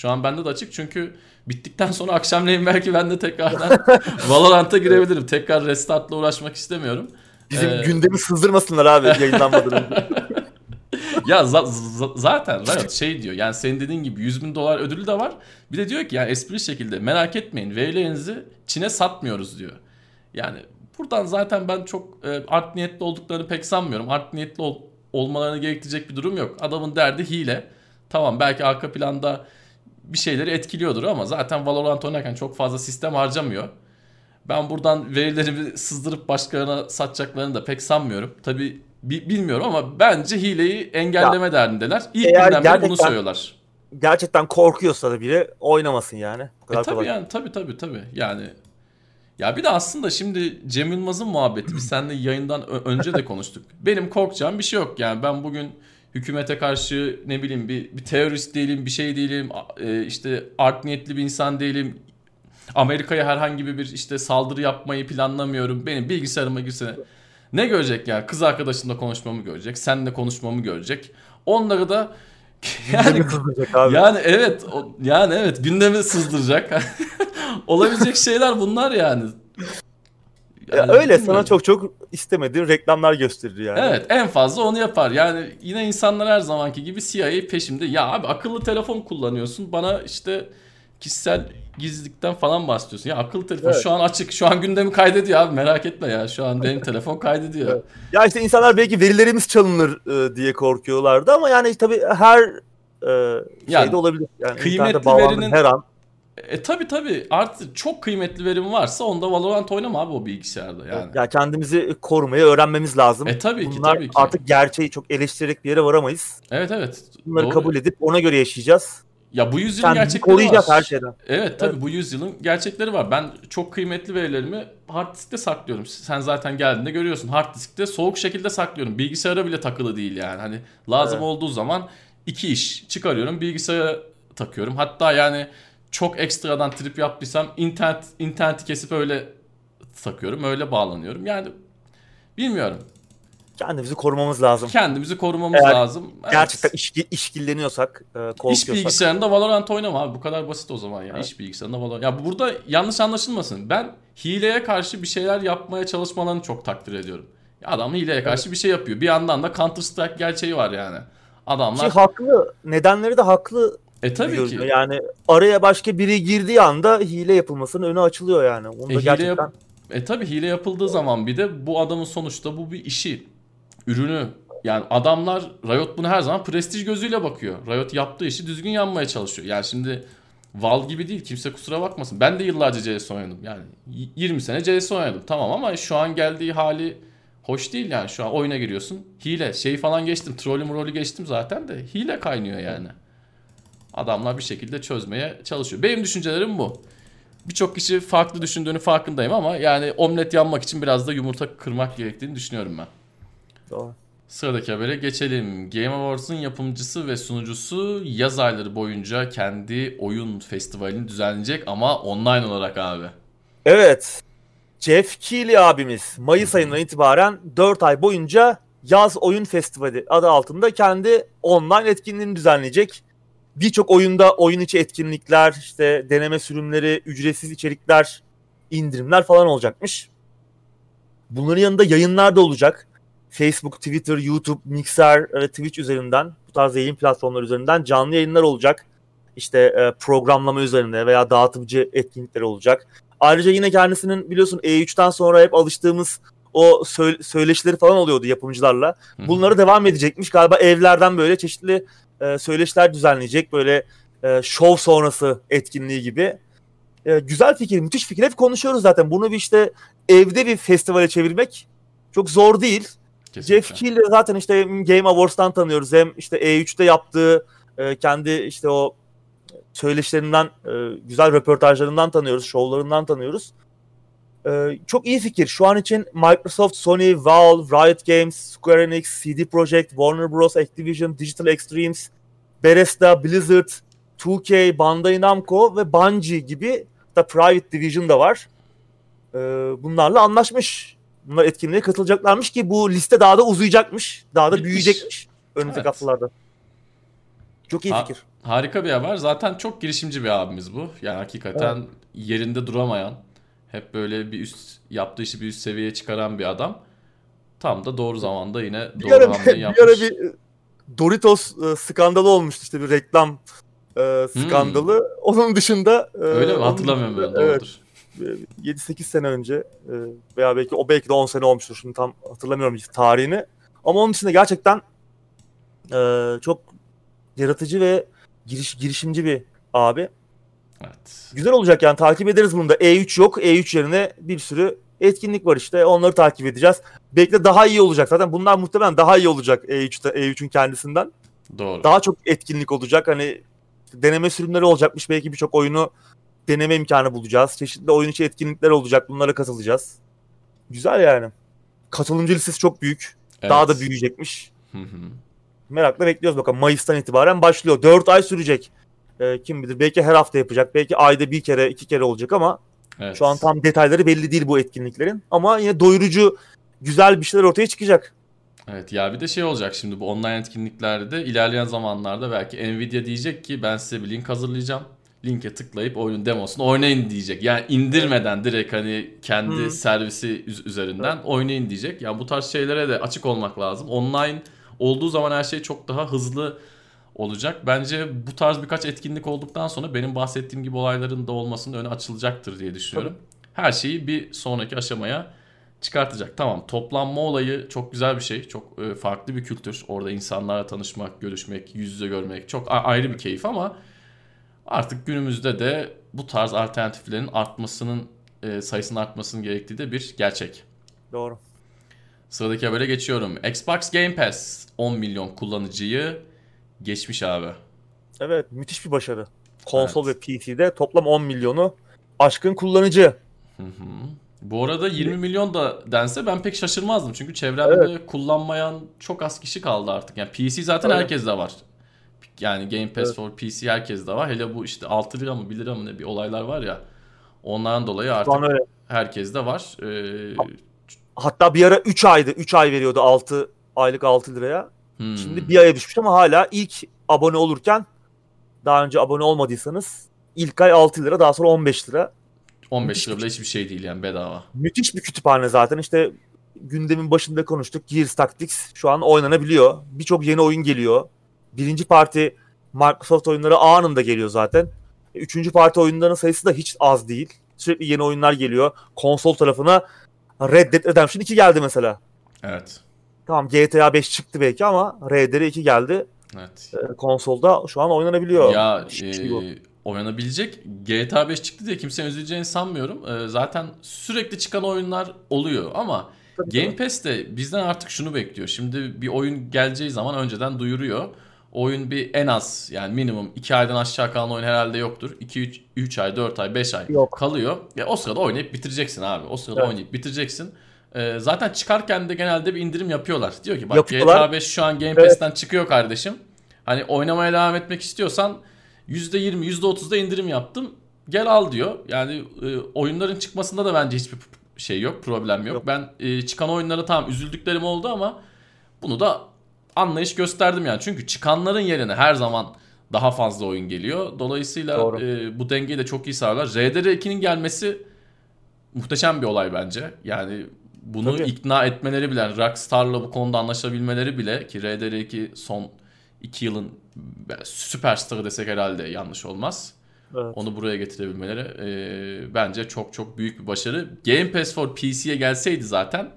Şu an bende de açık çünkü bittikten sonra akşamleyin belki ben de tekrardan Valorant'a girebilirim. Tekrar restartla uğraşmak istemiyorum. Bizim Ee, gündemi sızdırmasınlar abi yayınlanmadan ya za- za- zaten Riot şey diyor yani senin dediğin gibi 100 bin dolar ödülü de var. Bir de diyor ki yani espri şekilde merak etmeyin verilerinizi Çin'e satmıyoruz diyor. Yani buradan zaten ben çok e, art niyetli olduklarını pek sanmıyorum. Art niyetli ol- olmalarını gerektirecek bir durum yok. Adamın derdi hile. Tamam belki arka planda bir şeyleri etkiliyordur ama zaten Valorant oynarken çok fazla sistem harcamıyor. Ben buradan verilerimi sızdırıp başkalarına satacaklarını da pek sanmıyorum. Tabi bilmiyorum ama bence hileyi engelleme derdindeler. İlk eğer günden beri bunu söylüyorlar. Gerçekten korkuyorsa da biri oynamasın yani. Bu E kadar tabii kolay. yani tabii tabii tabii. Yani ya bir de aslında şimdi Cem Yılmaz'ın muhabbeti biz seninle yayından önce de konuştuk. Benim korkacağım bir şey yok yani ben bugün hükümete karşı ne bileyim bir, bir terörist değilim bir şey değilim e, işte art niyetli bir insan değilim. Amerika'ya herhangi bir işte saldırı yapmayı planlamıyorum. Benim bilgisayarıma girse ne görecek yani? Kız arkadaşımla konuşmamı görecek. Seninle konuşmamı görecek. Onları da yani yani evet yani evet gündemi sızdıracak. Olabilecek şeyler bunlar yani. Ya Yani öyle sana bilmiyorum. çok çok istemediğin reklamlar gösterir yani. Evet en fazla onu yapar. Yani yine insanlar her zamanki gibi CIA peşimde. Ya abi akıllı telefon kullanıyorsun. Bana işte kişisel gizlilikten falan bahsediyorsun. Ya akıllı telefon evet. şu an açık. Şu an gündemi kaydediyor abi merak etme ya. Şu an benim telefon kaydediyor. Evet. Ya işte insanlar belki verilerimiz çalınır e, diye korkuyorlardı ama yani tabii her e, yani, şeyde olabilir. Yani kıymetli verinin her an e tabi tabi artık çok kıymetli verim varsa onda Valorant oynama abi o bilgisayarda yani. Ya kendimizi korumaya öğrenmemiz lazım. E tabii Bunlar ki tabii ki. artık gerçeği çok eleştirerek bir yere varamayız. Evet evet. Bunları Doğru. kabul edip ona göre yaşayacağız. Ya bu yüzyılın Kendimizi gerçekleri koruyacağız var. her şeyden. Evet tabii evet. bu yüzyılın gerçekleri var. Ben çok kıymetli verilerimi hard diskte saklıyorum. Sen zaten geldiğinde görüyorsun. Hard diskte soğuk şekilde saklıyorum. Bilgisayara bile takılı değil yani. Hani lazım evet. olduğu zaman iki iş çıkarıyorum bilgisayara takıyorum. Hatta yani çok ekstradan trip yaptıysam internet interneti kesip öyle takıyorum. Öyle bağlanıyorum. Yani bilmiyorum. Kendimizi korumamız lazım. Kendimizi korumamız Eğer lazım. Evet. Gerçekten iş, işkilleniyorsak, e, korkuyorsak. İş bilgisayarında Valorant oynama abi. Bu kadar basit o zaman ya. Evet. İş bilgisayarında Valorant. Ya burada yanlış anlaşılmasın. Ben hileye karşı bir şeyler yapmaya çalışmalarını çok takdir ediyorum. Ya adam hileye karşı evet. bir şey yapıyor. Bir yandan da Counter Strike gerçeği var yani. Adamlar... Ki haklı. Nedenleri de haklı e tabii ki. Yani araya başka biri girdiği anda hile yapılmasının önü açılıyor yani. Onu e, da gerçekten... Yap... E tabii hile yapıldığı zaman bir de bu adamın sonuçta bu bir işi, ürünü. Yani adamlar Riot bunu her zaman prestij gözüyle bakıyor. Riot yaptığı işi düzgün yanmaya çalışıyor. Yani şimdi Val gibi değil kimse kusura bakmasın. Ben de yıllarca CS oynadım. Yani 20 sene CS oynadım tamam ama şu an geldiği hali hoş değil yani. Şu an oyuna giriyorsun. Hile şey falan geçtim. Trollü rolü geçtim zaten de hile kaynıyor yani. Adamlar bir şekilde çözmeye çalışıyor. Benim düşüncelerim bu. Birçok kişi farklı düşündüğünü farkındayım ama yani omlet yanmak için biraz da yumurta kırmak gerektiğini düşünüyorum ben. Doğru. Sıradaki habere geçelim. Game Awards'ın yapımcısı ve sunucusu yaz ayları boyunca kendi oyun festivalini düzenleyecek ama online olarak abi. Evet. Jeff Keighley abimiz Mayıs ayından itibaren 4 ay boyunca Yaz Oyun Festivali adı altında kendi online etkinliğini düzenleyecek birçok oyunda oyun içi etkinlikler, işte deneme sürümleri, ücretsiz içerikler, indirimler falan olacakmış. Bunların yanında yayınlar da olacak. Facebook, Twitter, YouTube, Mixer, e, Twitch üzerinden bu tarz yayın platformları üzerinden canlı yayınlar olacak. İşte e, programlama üzerinde veya dağıtıcı etkinlikleri olacak. Ayrıca yine kendisinin biliyorsun E3'ten sonra hep alıştığımız o söyleşileri falan oluyordu yapımcılarla. Bunları devam edecekmiş. Galiba evlerden böyle çeşitli e, söyleşiler düzenleyecek böyle e, şov sonrası etkinliği gibi. E, güzel fikir, müthiş fikir. Hep konuşuyoruz zaten. Bunu bir işte evde bir festivale çevirmek çok zor değil. Kesinlikle. Jeff Keighley zaten işte Game Awards'tan tanıyoruz. Hem işte E3'te yaptığı e, kendi işte o söyleşilerinden, e, güzel röportajlarından tanıyoruz, şovlarından tanıyoruz. E, çok iyi fikir. Şu an için Microsoft, Sony, Valve, Riot Games, Square Enix, CD Projekt, Warner Bros, Activision, Digital Extremes, Bethesda, Blizzard, 2K, Bandai Namco ve Bungie gibi da Private Division da var. E, bunlarla anlaşmış. Bunlar etkinliğe katılacaklarmış ki bu liste daha da uzayacakmış. Daha da Bitmiş. büyüyecekmiş önümüzdeki evet. haftalarda. Çok iyi ha, fikir. Harika bir haber. Zaten çok girişimci bir abimiz bu. Yani hakikaten evet. yerinde duramayan, hep böyle bir üst yaptığı işi bir üst seviyeye çıkaran bir adam. Tam da doğru zamanda yine doğru bir ara, hamleyi yapmış. Bir ara bir e, Doritos e, skandalı olmuştu işte bir reklam e, skandalı. Hmm. Onun dışında e, Öyle mi? Hatırlamıyorum ben. Doğrudur. Evet, 7-8 sene önce e, veya belki o belki de 10 sene olmuştur. Şimdi tam hatırlamıyorum tarihini. Ama onun dışında gerçekten e, çok yaratıcı ve giriş girişimci bir abi. Evet. Güzel olacak yani takip ederiz bunu da. E3 yok. E3 yerine bir sürü etkinlik var işte. Onları takip edeceğiz. Belki de daha iyi olacak. Zaten bunlar muhtemelen daha iyi olacak E3'te E3'ün kendisinden. Doğru. Daha çok etkinlik olacak. Hani deneme sürümleri olacakmış. Belki birçok oyunu deneme imkanı bulacağız. Çeşitli oyun içi etkinlikler olacak. Bunlara katılacağız. Güzel yani. Katılımcı listesi çok büyük. Evet. Daha da büyüyecekmiş. Hı hı. Merakla bekliyoruz bakalım. Mayıs'tan itibaren başlıyor. 4 ay sürecek. E, kim bilir belki her hafta yapacak. Belki ayda bir kere iki kere olacak ama evet. şu an tam detayları belli değil bu etkinliklerin. Ama yine doyurucu güzel bir şeyler ortaya çıkacak. Evet ya bir de şey olacak şimdi bu online etkinliklerde ilerleyen zamanlarda belki Nvidia diyecek ki ben size bir link hazırlayacağım. Linke tıklayıp oyunun demosunu oynayın diyecek. Yani indirmeden direkt hani kendi hmm. servisi üzerinden evet. oynayın diyecek. Yani bu tarz şeylere de açık olmak lazım. Online olduğu zaman her şey çok daha hızlı olacak. Bence bu tarz birkaç etkinlik olduktan sonra benim bahsettiğim gibi olayların da olmasının önü açılacaktır diye düşünüyorum. Her şeyi bir sonraki aşamaya çıkartacak. Tamam toplanma olayı çok güzel bir şey. Çok e, farklı bir kültür. Orada insanlarla tanışmak, görüşmek, yüz yüze görmek çok ayrı bir keyif ama artık günümüzde de bu tarz alternatiflerin artmasının e, sayısının artmasının gerektiği de bir gerçek. Doğru. Sıradaki habere geçiyorum. Xbox Game Pass 10 milyon kullanıcıyı geçmiş abi. Evet müthiş bir başarı. Konsol evet. ve PC'de toplam 10 milyonu aşkın kullanıcı. Hı hı. Bu arada 20 milyon da dense ben pek şaşırmazdım. Çünkü çevremde evet. kullanmayan çok az kişi kaldı artık. Yani PC zaten evet. herkes de var. Yani Game Pass evet. for PC herkes de var. Hele bu işte 6 lira mı 1 lira mı ne bir olaylar var ya. Ondan dolayı artık herkes de var. Ee, Hatta bir ara 3 aydı. 3 ay veriyordu 6 aylık 6 liraya. Hmm. Şimdi bir aya düşmüş ama hala ilk abone olurken daha önce abone olmadıysanız ilk ay 6 lira daha sonra 15 lira. 15 lira bile hiçbir şey değil yani bedava. Müthiş bir kütüphane zaten işte gündemin başında konuştuk. Gears Tactics şu an oynanabiliyor. Birçok yeni oyun geliyor. Birinci parti Microsoft oyunları anında geliyor zaten. Üçüncü parti oyunların sayısı da hiç az değil. Sürekli yeni oyunlar geliyor. Konsol tarafına Red Dead Redemption 2 geldi mesela. Evet. Tamam GTA 5 çıktı belki ama RDR 2 geldi. Evet. Ee, konsolda şu an oynanabiliyor. Ya e, oynanabilecek. GTA 5 çıktı diye kimsenin üzüleceğini sanmıyorum. Ee, zaten sürekli çıkan oyunlar oluyor ama Tabii Game Pass de bizden artık şunu bekliyor. Şimdi bir oyun geleceği zaman önceden duyuruyor. Oyun bir en az yani minimum 2 aydan aşağı kalan oyun herhalde yoktur. 2 3 3 ay, 4 ay, 5 ay Yok. kalıyor. Ya o sırada oynayıp bitireceksin abi. O sırada evet. oynayıp bitireceksin. Ee, zaten çıkarken de genelde bir indirim yapıyorlar. Diyor ki bak Yapıyorlar. GTA 5 şu an Game Pass'ten çıkıyor kardeşim. Hani oynamaya devam etmek istiyorsan %20, %30'da indirim yaptım. Gel al diyor. Yani e, oyunların çıkmasında da bence hiçbir şey yok, problem yok. yok. Ben e, çıkan oyunlara tamam üzüldüklerim oldu ama bunu da anlayış gösterdim yani. Çünkü çıkanların yerine her zaman daha fazla oyun geliyor. Dolayısıyla e, bu dengeyi de çok iyi sağlar. RDR2'nin gelmesi muhteşem bir olay bence. Yani bunu Tabii. ikna etmeleri bile, Rockstar'la bu konuda anlaşabilmeleri bile ki RDR2 son 2 yılın süperstarı desek herhalde yanlış olmaz. Evet. Onu buraya getirebilmeleri e, bence çok çok büyük bir başarı. Game Pass for PC'ye gelseydi zaten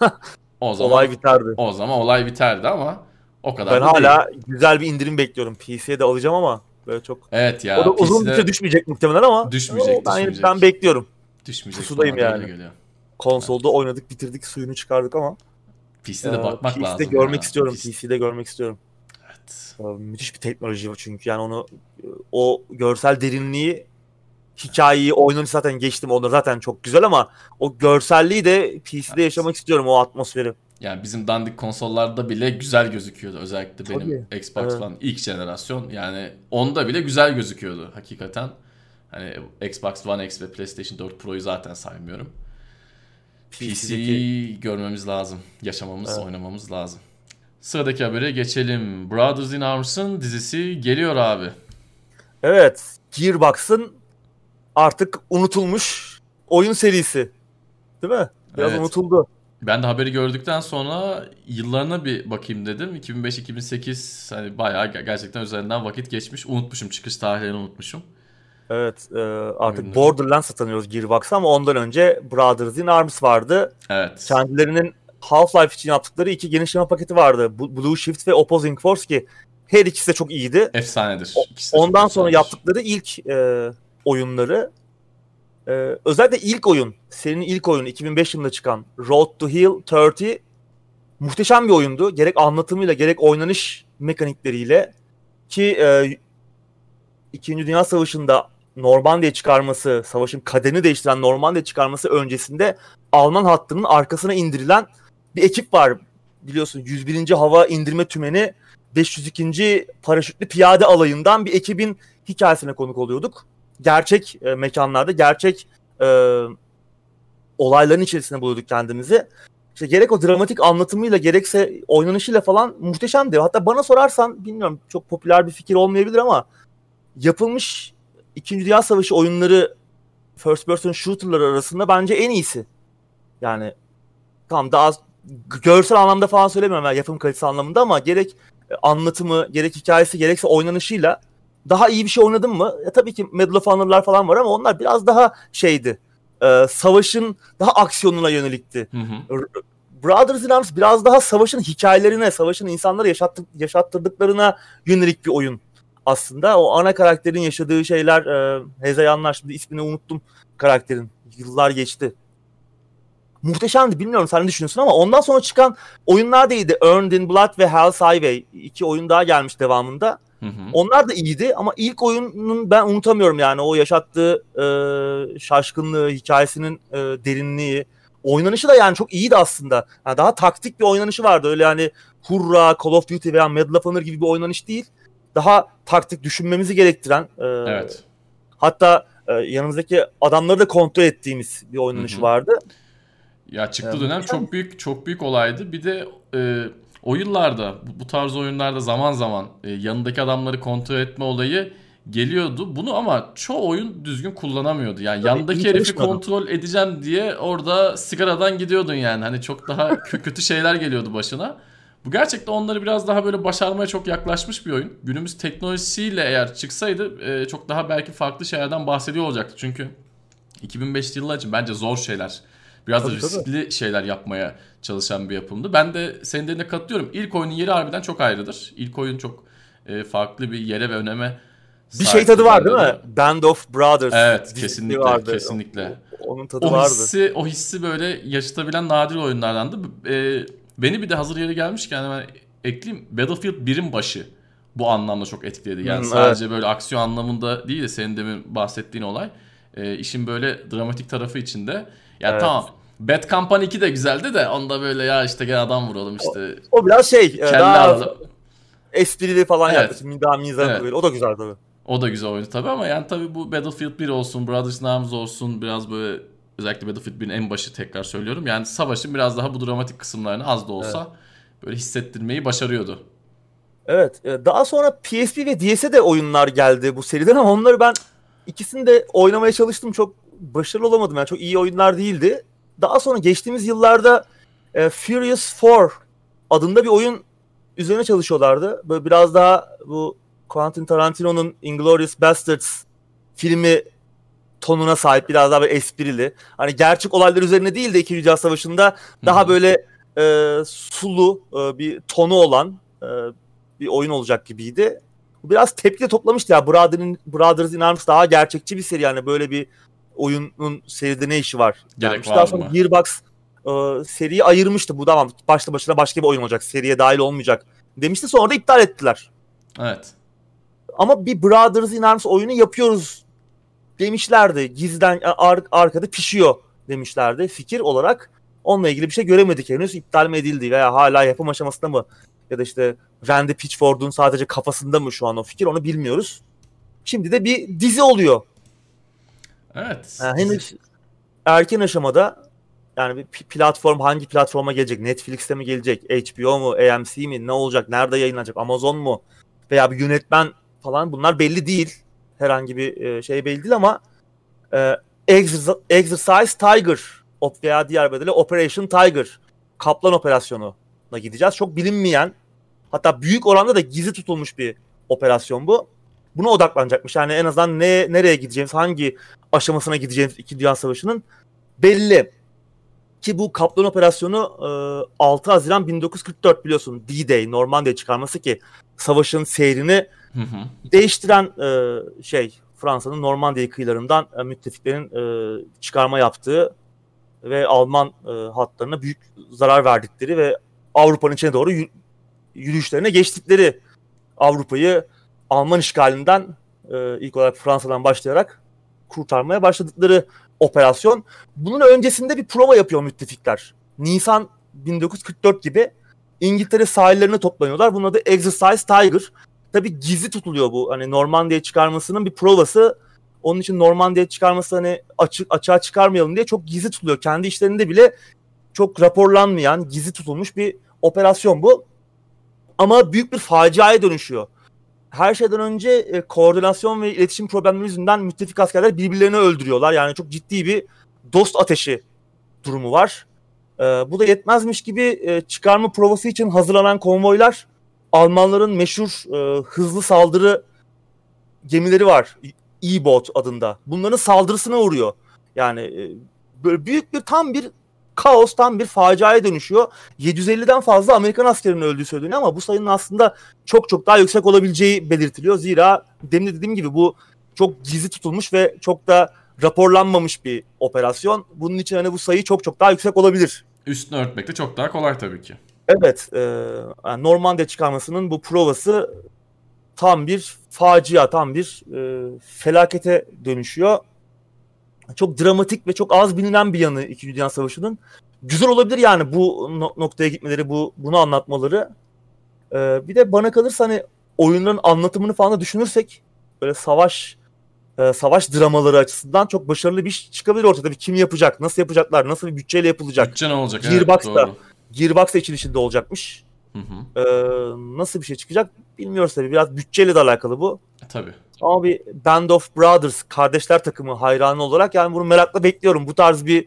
o zaman olay biterdi. O zaman olay biterdi ama o kadar. Ben hala değil. güzel bir indirim bekliyorum. PC'ye de alacağım ama böyle çok. Evet ya. O da uzun bir süre düşmeyecek muhtemelen ama. Düşmeyecek. O, ben, düşmeyecek. ben bekliyorum. Düşmeyecek. Pusudayım yani. Konsolda evet. oynadık, bitirdik, suyunu çıkardık ama. PC'de de bakmak PC'de lazım. PC'de görmek ya. istiyorum. PC. PC'de görmek istiyorum. Evet. Müthiş bir teknoloji var çünkü yani onu o görsel derinliği hikayeyi oynanış zaten geçtim. Onlar zaten çok güzel ama o görselliği de PC'de evet. yaşamak istiyorum o atmosferi. Yani bizim dandik konsollarda bile güzel gözüküyordu. Özellikle benim Tabii. Xbox evet. falan ilk jenerasyon. Yani onda bile güzel gözüküyordu hakikaten. Hani Xbox One X ve PlayStation 4 Pro'yu zaten saymıyorum. PC'yi görmemiz lazım. Yaşamamız, evet. oynamamız lazım. Sıradaki habere geçelim. Brothers in Arms'ın dizisi geliyor abi. Evet. Gearbox'ın artık unutulmuş oyun serisi. Değil mi? Biraz evet. unutuldu. Ben de haberi gördükten sonra yıllarına bir bakayım dedim. 2005-2008 hani bayağı gerçekten üzerinden vakit geçmiş. Unutmuşum çıkış tarihlerini unutmuşum. Evet e, artık Oyunları. Borderlands'a tanıyoruz Gearbox'ı ama ondan önce Brothers in Arms vardı. Evet. Kendilerinin Half-Life için yaptıkları iki genişleme paketi vardı. Blue Shift ve Opposing Force ki her ikisi de çok iyiydi. Efsanedir. O, ondan sonra yaptıkları ilk e, oyunları e, özellikle ilk oyun, serinin ilk oyunu 2005 yılında çıkan Road to Heal 30 muhteşem bir oyundu. Gerek anlatımıyla gerek oynanış mekanikleriyle ki e, İkinci Dünya Savaşı'nda Normandiya çıkarması, savaşın kaderini değiştiren Normandiya çıkarması öncesinde Alman hattının arkasına indirilen bir ekip var. Biliyorsun 101. Hava İndirme Tümeni 502. Paraşütlü Piyade Alayı'ndan bir ekibin hikayesine konuk oluyorduk. Gerçek e, mekanlarda, gerçek e, olayların içerisinde buluyorduk kendimizi. İşte gerek o dramatik anlatımıyla gerekse oynanışıyla falan muhteşemdi. Hatta bana sorarsan bilmiyorum çok popüler bir fikir olmayabilir ama yapılmış İkinci Dünya Savaşı oyunları first person shooter'lar arasında bence en iyisi. Yani tam daha görsel anlamda falan söylemiyorum yani yapım kalitesi anlamında ama gerek e, anlatımı, gerek hikayesi gerekse oynanışıyla daha iyi bir şey oynadım mı? Ya tabii ki Medal of Honor'lar falan var ama onlar biraz daha şeydi. E, savaşın daha aksiyonuna yönelikti. Hı hı. Brothers in Arms biraz daha savaşın hikayelerine, savaşın insanlara yaşattı, yaşattırdıklarına yönelik bir oyun aslında. O ana karakterin yaşadığı şeyler, e, Hezeyanlar şimdi ismini unuttum karakterin. Yıllar geçti. Muhteşemdi bilmiyorum sen ne düşünüyorsun ama ondan sonra çıkan oyunlar da iyiydi. Earned in Blood ve Hell's Highway. iki oyun daha gelmiş devamında. Hı hı. Onlar da iyiydi ama ilk oyunun ben unutamıyorum yani o yaşattığı e, şaşkınlığı, hikayesinin e, derinliği. Oynanışı da yani çok iyiydi aslında. Yani daha taktik bir oynanışı vardı. Öyle hani Hurra, Call of Duty veya Medal of Honor gibi bir oynanış değil. Daha taktik düşünmemizi gerektiren. E, evet. Hatta e, yanımızdaki adamları da kontrol ettiğimiz bir oynanış vardı. Ya çıktı dönem çok büyük çok büyük olaydı. Bir de e, o yıllarda bu tarz oyunlarda zaman zaman e, yanındaki adamları kontrol etme olayı geliyordu. Bunu ama çoğu oyun düzgün kullanamıyordu. Yani Tabii, yanındaki herifi kontrol edeceğim diye orada sigaradan gidiyordun yani. Hani çok daha kötü şeyler geliyordu başına. Bu gerçekten onları biraz daha böyle başarmaya çok yaklaşmış bir oyun. Günümüz teknolojisiyle eğer çıksaydı e, çok daha belki farklı şeylerden bahsediyor olacaktı. Çünkü 2005 yıllar için bence zor şeyler Biraz tabii, da riskli tabii. şeyler yapmaya çalışan bir yapımdı. Ben de senin dediğine katılıyorum. İlk oyunun yeri harbiden çok ayrıdır. İlk oyun çok e, farklı bir yere ve öneme bir şey tadı var değil mi? Band of Brothers. Evet, kesinlikle, vardı. kesinlikle. Onun tadı o vardı. Hissi, o hissi böyle yaşatabilen nadir oyunlardandı. E, beni bir de hazır yere gelmişken hemen ekleyeyim. Battlefield 1'in başı bu anlamda çok etkiledi. Yani hmm, sadece evet. böyle aksiyon anlamında değil de senin demin bahsettiğin olay. E, işin böyle dramatik tarafı içinde. Ya evet. tamam. Bad Company 2 de güzeldi de onda böyle ya işte gel adam vuralım işte. O, o biraz şey e, daha alalım. esprili falan evet. yaptı. Daha mizahlı evet. böyle. O da güzel tabii. O da güzel oyundu tabii ama yani tabii bu Battlefield 1 olsun, Brothers in Arms olsun biraz böyle özellikle Battlefield 1'in en başı tekrar söylüyorum. Yani savaşın biraz daha bu dramatik kısımlarını az da olsa evet. böyle hissettirmeyi başarıyordu. Evet. E, daha sonra PSP ve DS'e de oyunlar geldi bu seriden ama onları ben ikisini de oynamaya çalıştım. Çok başarılı olamadım. Yani çok iyi oyunlar değildi. Daha sonra geçtiğimiz yıllarda e, Furious 4 adında bir oyun üzerine çalışıyorlardı. Böyle biraz daha bu Quentin Tarantino'nun Inglourious Basterds filmi tonuna sahip biraz daha böyle esprili. Hani gerçek olaylar üzerine değil de 2. Dünya Savaşı'nda daha Hı-hı. böyle e, sulu e, bir tonu olan e, bir oyun olacak gibiydi. Biraz tepki toplamıştı ya. Brother'in, Brothers in Arms daha gerçekçi bir seri yani böyle bir oyunun seride ne işi var? Gerek var daha sonra mı? Gearbox e, seriyi ayırmıştı. Bu tamam başta başına başka bir oyun olacak. Seriye dahil olmayacak demişti. Sonra da iptal ettiler. Evet. Ama bir Brothers in Arms oyunu yapıyoruz demişlerdi. Gizden ar- arkada pişiyor demişlerdi fikir olarak. Onunla ilgili bir şey göremedik henüz. İptal mi edildi veya hala yapım aşamasında mı? Ya da işte Randy Pitchford'un sadece kafasında mı şu an o fikir onu bilmiyoruz. Şimdi de bir dizi oluyor Evet. Yani henüz erken aşamada yani bir platform hangi platforma gelecek? Netflix'te mi gelecek? HBO mu? AMC mi? Ne olacak? Nerede yayınlanacak? Amazon mu? Veya bir yönetmen falan bunlar belli değil. Herhangi bir e, şey belli değil ama e, Exercise Tiger veya diğer bedeli Operation Tiger Kaplan operasyonuna gideceğiz. Çok bilinmeyen hatta büyük oranda da gizli tutulmuş bir operasyon bu buna odaklanacakmış. Yani en azından ne nereye gideceğimiz, hangi aşamasına gideceğimiz iki Dünya Savaşı'nın belli. Ki bu Kaplan operasyonu 6 Haziran 1944 biliyorsun D-Day, Normandiya çıkarması ki savaşın seyrini değiştiren şey Fransa'nın Normandiya kıyılarından müttefiklerin çıkarma yaptığı ve Alman hatlarına büyük zarar verdikleri ve Avrupa'nın içine doğru yürüyüşlerine geçtikleri Avrupa'yı Alman işgalinden e, ilk olarak Fransa'dan başlayarak kurtarmaya başladıkları operasyon. Bunun öncesinde bir prova yapıyor müttefikler. Nisan 1944 gibi İngiltere sahillerine toplanıyorlar. Bunun adı Exercise Tiger. Tabi gizli tutuluyor bu. Hani Normandiya çıkarmasının bir provası. Onun için Normandiya çıkarması hani açık açığa çıkarmayalım diye çok gizli tutuluyor. Kendi işlerinde bile çok raporlanmayan, gizli tutulmuş bir operasyon bu. Ama büyük bir faciaya dönüşüyor her şeyden önce e, koordinasyon ve iletişim problemleri yüzünden müttefik askerler birbirlerini öldürüyorlar. Yani çok ciddi bir dost ateşi durumu var. E, bu da yetmezmiş gibi e, çıkarma provası için hazırlanan konvoylar Almanların meşhur e, hızlı saldırı gemileri var. E-Boat adında. Bunların saldırısına uğruyor. Yani e, böyle büyük bir tam bir kaos, tam bir faciaya dönüşüyor. 750'den fazla Amerikan askerinin öldüğü söyleniyor ama bu sayının aslında çok çok daha yüksek olabileceği belirtiliyor. Zira demin de dediğim gibi bu çok gizli tutulmuş ve çok da raporlanmamış bir operasyon. Bunun için hani bu sayı çok çok daha yüksek olabilir. Üstünü örtmek de çok daha kolay tabii ki. Evet, e, yani Normandiya çıkarmasının bu provası tam bir facia, tam bir e, felakete dönüşüyor. Çok dramatik ve çok az bilinen bir yanı İkinci Dünya Savaşı'nın. Güzel olabilir yani bu no- noktaya gitmeleri, bu bunu anlatmaları. E, bir de bana kalırsa hani oyunların anlatımını falan da düşünürsek böyle savaş e, savaş dramaları açısından çok başarılı bir iş çıkabilir ortada. Bir kim yapacak, nasıl yapacaklar, nasıl bir bütçeyle yapılacak. Bütçe ne olacak? Gearbox'ta. Evet, doğru. Gearbox içinde olacakmış. Hı hı. Ee, nasıl bir şey çıkacak bilmiyoruz tabii. Biraz bütçeyle de alakalı bu. E, Tabii. Ama bir Band of Brothers, kardeşler takımı hayranı olarak yani bunu merakla bekliyorum. Bu tarz bir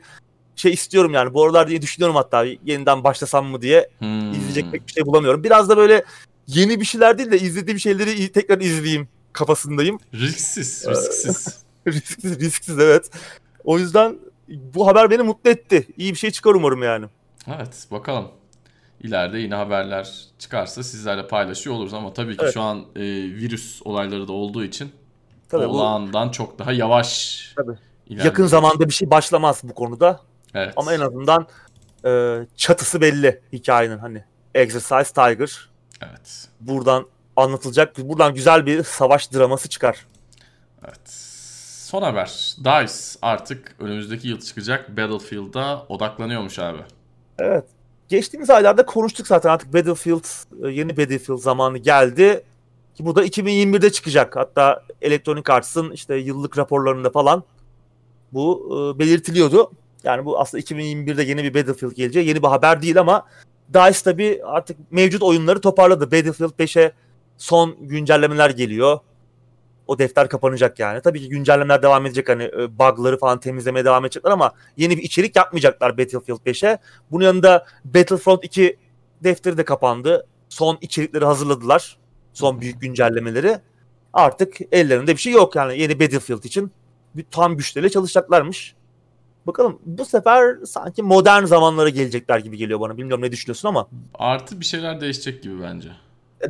şey istiyorum yani. Bu aralar diye düşünüyorum hatta yeniden başlasam mı diye. Hmm. izleyecek pek bir şey bulamıyorum. Biraz da böyle yeni bir şeyler değil de izlediğim şeyleri tekrar izleyeyim kafasındayım. Risksiz, Ee, risksiz. risksiz, risksiz evet. O yüzden bu haber beni mutlu etti. İyi bir şey çıkar umarım yani. Evet, bakalım. İleride yine haberler çıkarsa sizlerle paylaşıyor oluruz ama tabii ki Evet. şu an e, virüs olayları da olduğu için Tabii bu olağandan çok daha yavaş. Tabii. yakın zamanda bir şey başlamaz bu konuda. Evet. Ama en azından e, çatısı belli hikayenin hani. Exercise Tiger Evet. buradan anlatılacak. Buradan güzel bir savaş draması çıkar. Evet. Son haber. DICE artık önümüzdeki yıl çıkacak Battlefield'a odaklanıyormuş abi. Evet. Geçtiğimiz aylarda konuştuk zaten artık Battlefield, e, yeni Battlefield zamanı geldi. Ki bu da 2021'de çıkacak. Hatta Electronic Arts'ın işte yıllık raporlarında falan bu e, belirtiliyordu. Yani bu aslında 2021'de yeni bir Battlefield geleceği yeni bir haber değil ama DICE tabii artık mevcut oyunları toparladı. Battlefield 5'e son güncellemeler geliyor. O defter kapanacak yani. Tabii ki güncellemeler devam edecek hani e, bug'ları falan temizlemeye devam edecekler ama yeni bir içerik yapmayacaklar Battlefield 5'e. Bunun yanında Battlefront 2 defteri de kapandı. Son içerikleri hazırladılar. Son büyük güncellemeleri. Artık ellerinde bir şey yok yani yeni Battlefield için bir tam güçleriyle çalışacaklarmış. Bakalım bu sefer sanki modern zamanlara gelecekler gibi geliyor bana. Bilmiyorum ne düşünüyorsun ama Artı bir şeyler değişecek gibi bence.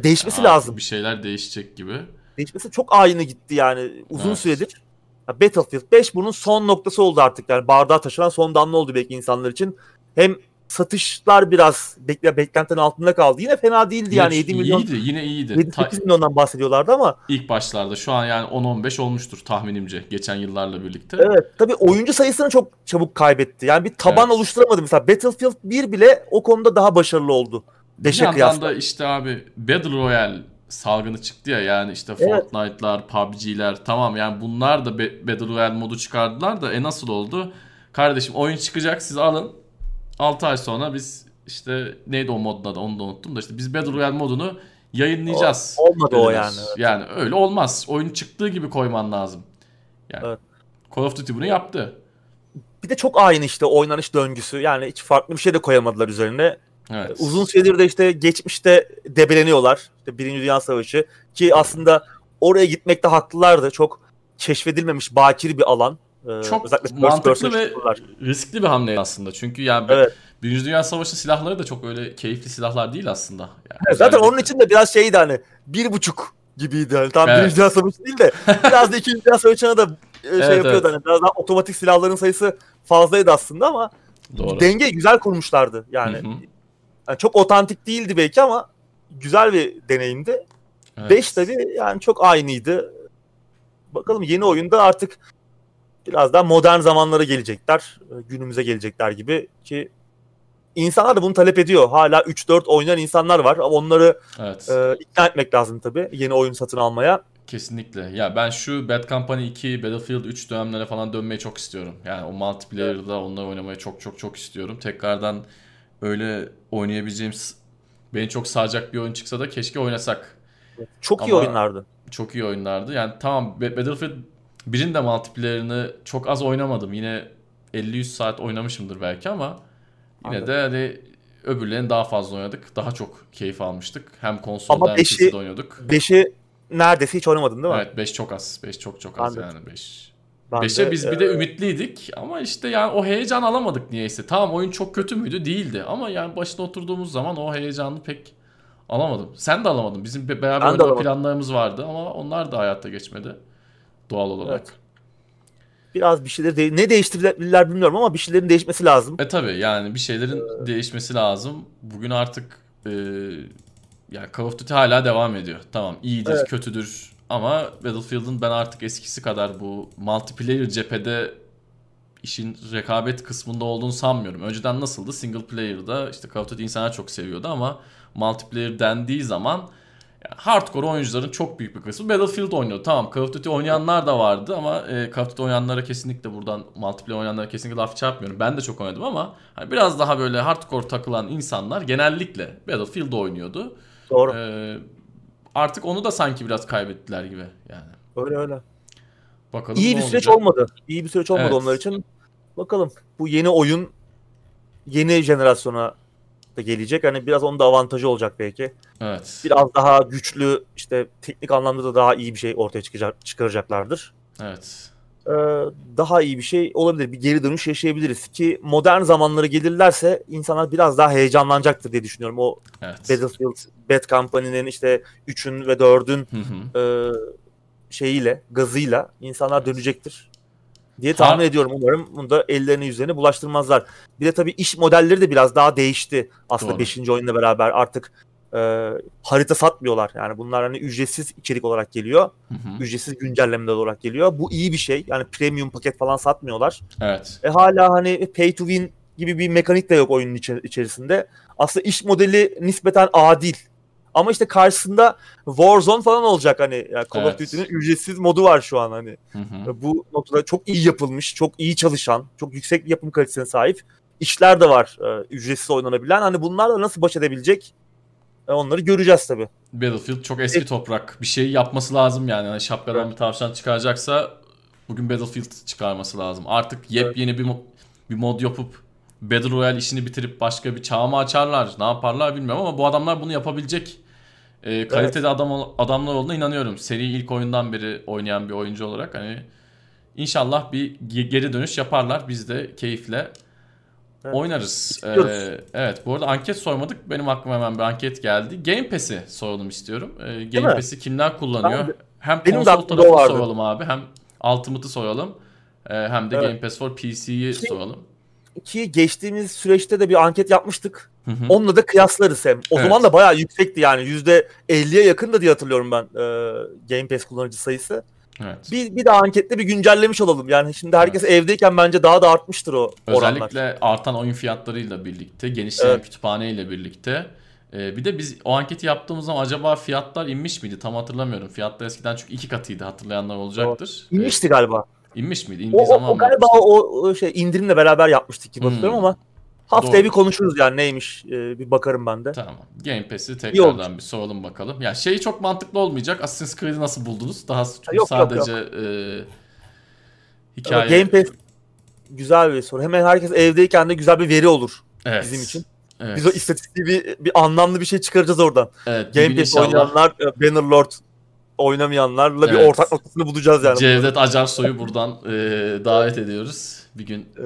değişmesi Artı lazım. Bir şeyler değişecek gibi. Değişmesi çok aynı gitti yani uzun Evet. süredir. Ya Battlefield 5 bunun son noktası oldu artık yani bardağa taşıran son damla oldu belki insanlar için. Hem satışlar biraz bekle beklentinin altında kaldı. Yine fena değildi yani 7 milyon İyiydi, yine iyiydi. Ta- 7-8 milyondan bahsediyorlardı ama ilk başlarda şu an yani 10-15 olmuştur tahminimce geçen yıllarla birlikte. evet tabii oyuncu sayısını çok çabuk kaybetti. Yani bir taban Evet. oluşturamadı mesela Battlefield 1 bile o konuda daha başarılı oldu. Bir 5'e yandan kıyasla. da işte abi Battle Royale salgını çıktı ya yani işte Evet. Fortnite'lar, PUBG'ler tamam yani bunlar da Battle Royale modu çıkardılar da e nasıl oldu? Kardeşim oyun çıkacak siz alın 6 ay sonra biz işte neydi o modun adı onu da unuttum da işte biz Battle Royale modunu yayınlayacağız. Olmadı o dediler. yani. evet. Yani öyle olmaz. Oyun çıktığı gibi koyman lazım. Yani Evet. Call of Duty bunu yaptı. Bir de çok aynı işte oynanış döngüsü. Yani hiç farklı bir şey de koyamadılar üzerine. Evet. Uzun süredir de işte geçmişte debeleniyorlar. İşte Birinci Dünya Savaşı ki aslında oraya gitmekte haklılardı. Çok keşfedilmemiş bakir bir alan. Ee, Çok özellikle mantıklı ve shooter'lar. riskli bir hamle aslında. Çünkü yani Evet. Birinci Dünya Savaşı silahları da çok öyle keyifli silahlar değil aslında. Yani Evet, Zaten onun için de biraz şeydi hani bir buçuk gibiydi. Hani tam Evet. Birinci Dünya Savaşı değil de biraz da İkinci Dünya Savaşı'na da e, şey Evet, yapıyordu. evet. Hani biraz daha otomatik silahların sayısı fazlaydı aslında ama Doğru. dengeyi güzel kurmuşlardı. Yani, Hı hı. Yani çok otantik değildi belki ama güzel bir deneyimdi. Evet. 5 tabii yani çok aynıydı. Bakalım yeni oyunda artık biraz daha modern zamanlara gelecekler. e, Günümüze gelecekler gibi ki insanlar da bunu talep ediyor. Hala 3-4 oynayan insanlar var ama onları Evet. e, ikna etmek lazım tabii yeni oyun satın almaya. Kesinlikle. Ya ben şu Bad Company 2, Battlefield 3 dönemlere falan dönmeyi çok istiyorum. Yani o multiplayer'da onları oynamayı çok çok çok istiyorum. Tekrardan öyle oynayabileceğim beni çok saracak bir oyun çıksa da keşke oynasak. Çok iyi Ama- oyunlardı. Çok iyi oyunlardı. Yani tamam Ba- Battlefield 1'in de multiplayer'ını çok az oynamadım. Yine 50-100 saat oynamışımdır belki ama yine Anladım. de hani öbürlerini daha fazla oynadık. Daha çok keyif almıştık. Hem konsolda Ama hem beşi- PC'de oynadık. 5'i neredeyse hiç oynamadın değil mi? Evet 5 çok az. 5 çok çok az de. yani 5. Ben 5'e de, biz bir e, de ümitliydik ama işte yani o heyecan alamadık niyeyse. Tamam oyun çok kötü müydü? Değildi ama yani başına oturduğumuz zaman o heyecanı pek alamadım. Sen de alamadın. Bizim be- beraber oynama planlarımız vardı ama onlar da hayatta geçmedi. Doğal olarak. Evet. biraz bir şeyleri de- ne değiştirirler bilmiyorum ama bir şeylerin değişmesi lazım. E tabi yani bir şeylerin Ee, değişmesi lazım. Bugün artık e, yani Call of Duty hala devam ediyor. Tamam iyidir, Evet. kötüdür ama Battlefield'ın ben artık eskisi kadar bu multiplayer cephede işin rekabet kısmında olduğunu sanmıyorum. Önceden nasıldı? Single player'da işte Call of Duty insanlar çok seviyordu ama multiplayer dendiği zaman yani hardcore oyuncuların çok büyük bir kısmı Battlefield oynuyordu. Tamam Call of Duty oynayanlar da vardı ama e, Call of Duty oynayanlara kesinlikle buradan multiplayer oynayanlara kesinlikle laf çarpmıyorum. Ben de çok oynadım ama hani biraz daha böyle hardcore takılan insanlar genellikle Battlefield oynuyordu. Doğru. E, artık onu da sanki biraz kaybettiler gibi yani. Öyle öyle. Bakalım İyi bir süreç olacak. olmadı. İyi bir süreç olmadı Evet. onlar için. Bakalım. Bu yeni oyun yeni jenerasyona da gelecek. Hani biraz onun da avantajı olacak belki. Evet. Biraz daha güçlü işte teknik anlamda da daha iyi bir şey ortaya çıkacak, çıkaracaklardır. Evet. Ee, daha iyi bir şey olabilir. Bir geri dönüş yaşayabiliriz ki modern zamanlara gelirlerse insanlar biraz daha heyecanlanacaktır diye düşünüyorum. O Evet. Battlefield, Bad Company'nin işte 3'ün ve 4'ün Hı hı. e, şeyiyle, gazıyla insanlar dönecektir diye tahmin Har- ediyorum. Umarım bunu da ellerini yüzlerini bulaştırmazlar. Bir de tabii iş modelleri de biraz daha değişti aslında Doğru. 5. oyunla beraber. Artık e, harita satmıyorlar. Yani bunlar hani ücretsiz içerik olarak geliyor. Hı hı. Ücretsiz güncellemeler olarak geliyor. Bu iyi bir şey. Yani premium paket falan satmıyorlar. Evet. E, hala hani pay to win gibi bir mekanik de yok oyunun içe- içerisinde. Aslında iş modeli nispeten adil. Ama işte karşısında Warzone falan olacak hani. Yani Call of Evet. Duty'nin ücretsiz modu var şu an hani. Hı hı. Bu noktada çok iyi yapılmış, çok iyi çalışan, çok yüksek yapım kalitesine sahip işler de var e, ücretsiz oynanabilen. Hani bunlarla nasıl baş edebilecek e, onları göreceğiz tabii. Battlefield çok eski Evet. toprak. Bir şey yapması lazım yani. yani şapkadan bir tavşan çıkaracaksa bugün Battlefield çıkarması lazım. Artık yepyeni bir mo- bir mod yapıp Battle Royale işini bitirip başka bir çağ mı açarlar, ne yaparlar bilmiyorum ama bu adamlar bunu yapabilecek e, kaliteli adam ol- adamlar olduğuna inanıyorum. Seri ilk oyundan beri oynayan bir oyuncu olarak hani inşallah bir ge- geri dönüş yaparlar. Biz de keyifle Evet. oynarız. Ee, evet bu arada anket sormadık. Benim aklıma hemen bir anket geldi. Game Pass'i soralım istiyorum. Ee, Game? Pass'i kimler kullanıyor? De- hem benim konsol tarafını soralım abi. Hem Ultimate'ı soralım. Ee, hem de Evet. Game Pass for PC'yi soralım. Ki geçtiğimiz süreçte de bir anket yapmıştık. Hı hı. Onunla da kıyaslarız hem. O Evet. zaman da bayağı yüksekti yani. %50'ye yakın da diye hatırlıyorum ben e, Game Pass kullanıcı sayısı. Evet. Bir, bir daha ankette bir güncellemiş olalım. Yani şimdi herkes evdeyken bence daha da artmıştır o oranlar. Özellikle artan oyun fiyatlarıyla birlikte, genişleyen Evet. kütüphaneyle birlikte. Ee, bir de biz o anketi yaptığımız zaman acaba fiyatlar inmiş miydi? Tam hatırlamıyorum. Fiyatlar eskiden çünkü iki katıydı hatırlayanlar olacaktır. İnmişti galiba. İnmiş miydi? İndiği O, o, zaman o mı galiba o, o şey indirimle beraber yapmıştık gibi Hmm. hatırlıyorum ama haftaya Doğru. bir konuşuruz yani neymiş e, bir bakarım ben de. Tamam. Game Pass'i tekrardan bir soralım bakalım. Ya şey çok mantıklı olmayacak. Assassin's Creed'i nasıl buldunuz? Daha yok, yok, sadece e, hikaye. Ama Game Pass güzel bir soru. Hemen herkes evdeyken de güzel bir veri olur Evet. bizim için. Evet. Biz o istatistiği bir, bir anlamlı bir şey çıkaracağız oradan. evet, bir Game Pass inşallah oynayanlar, e, Bannerlord oynamayanlarla bir Evet. ortak noktasını bulacağız yani. Cevdet Acarsoy'u buradan e, davet ediyoruz. Bir gün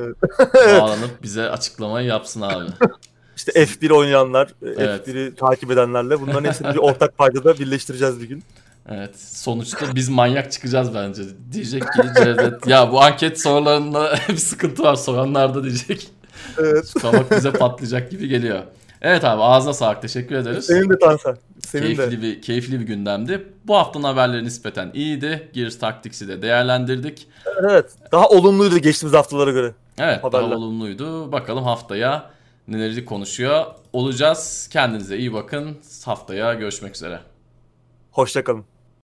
Evet. bağlanıp bize açıklamayı yapsın abi. İşte F1 oynayanlar, Evet. F1'i takip edenlerle bunların hepsini bir ortak paydada birleştireceğiz bir gün. Evet. Sonuçta biz manyak çıkacağız bence. Diyecek ki Cevdet ya bu anket sorularında bir sıkıntı var soranlarda diyecek. Evet. Kabak bize patlayacak gibi geliyor. Evet abi ağzına sağlık teşekkür ederiz. Senin de Tansel. Senin de. keyifli bir keyifli bir gündemdi. Bu haftanın haberleri nispeten iyiydi. Gears Tactics'i de değerlendirdik. Evet. Daha olumluydu geçtiğimiz haftalara göre. Evet Haberler. daha olumluydu. Bakalım haftaya neleri konuşuyor olacağız. Kendinize iyi bakın. Haftaya görüşmek üzere. Hoşçakalın.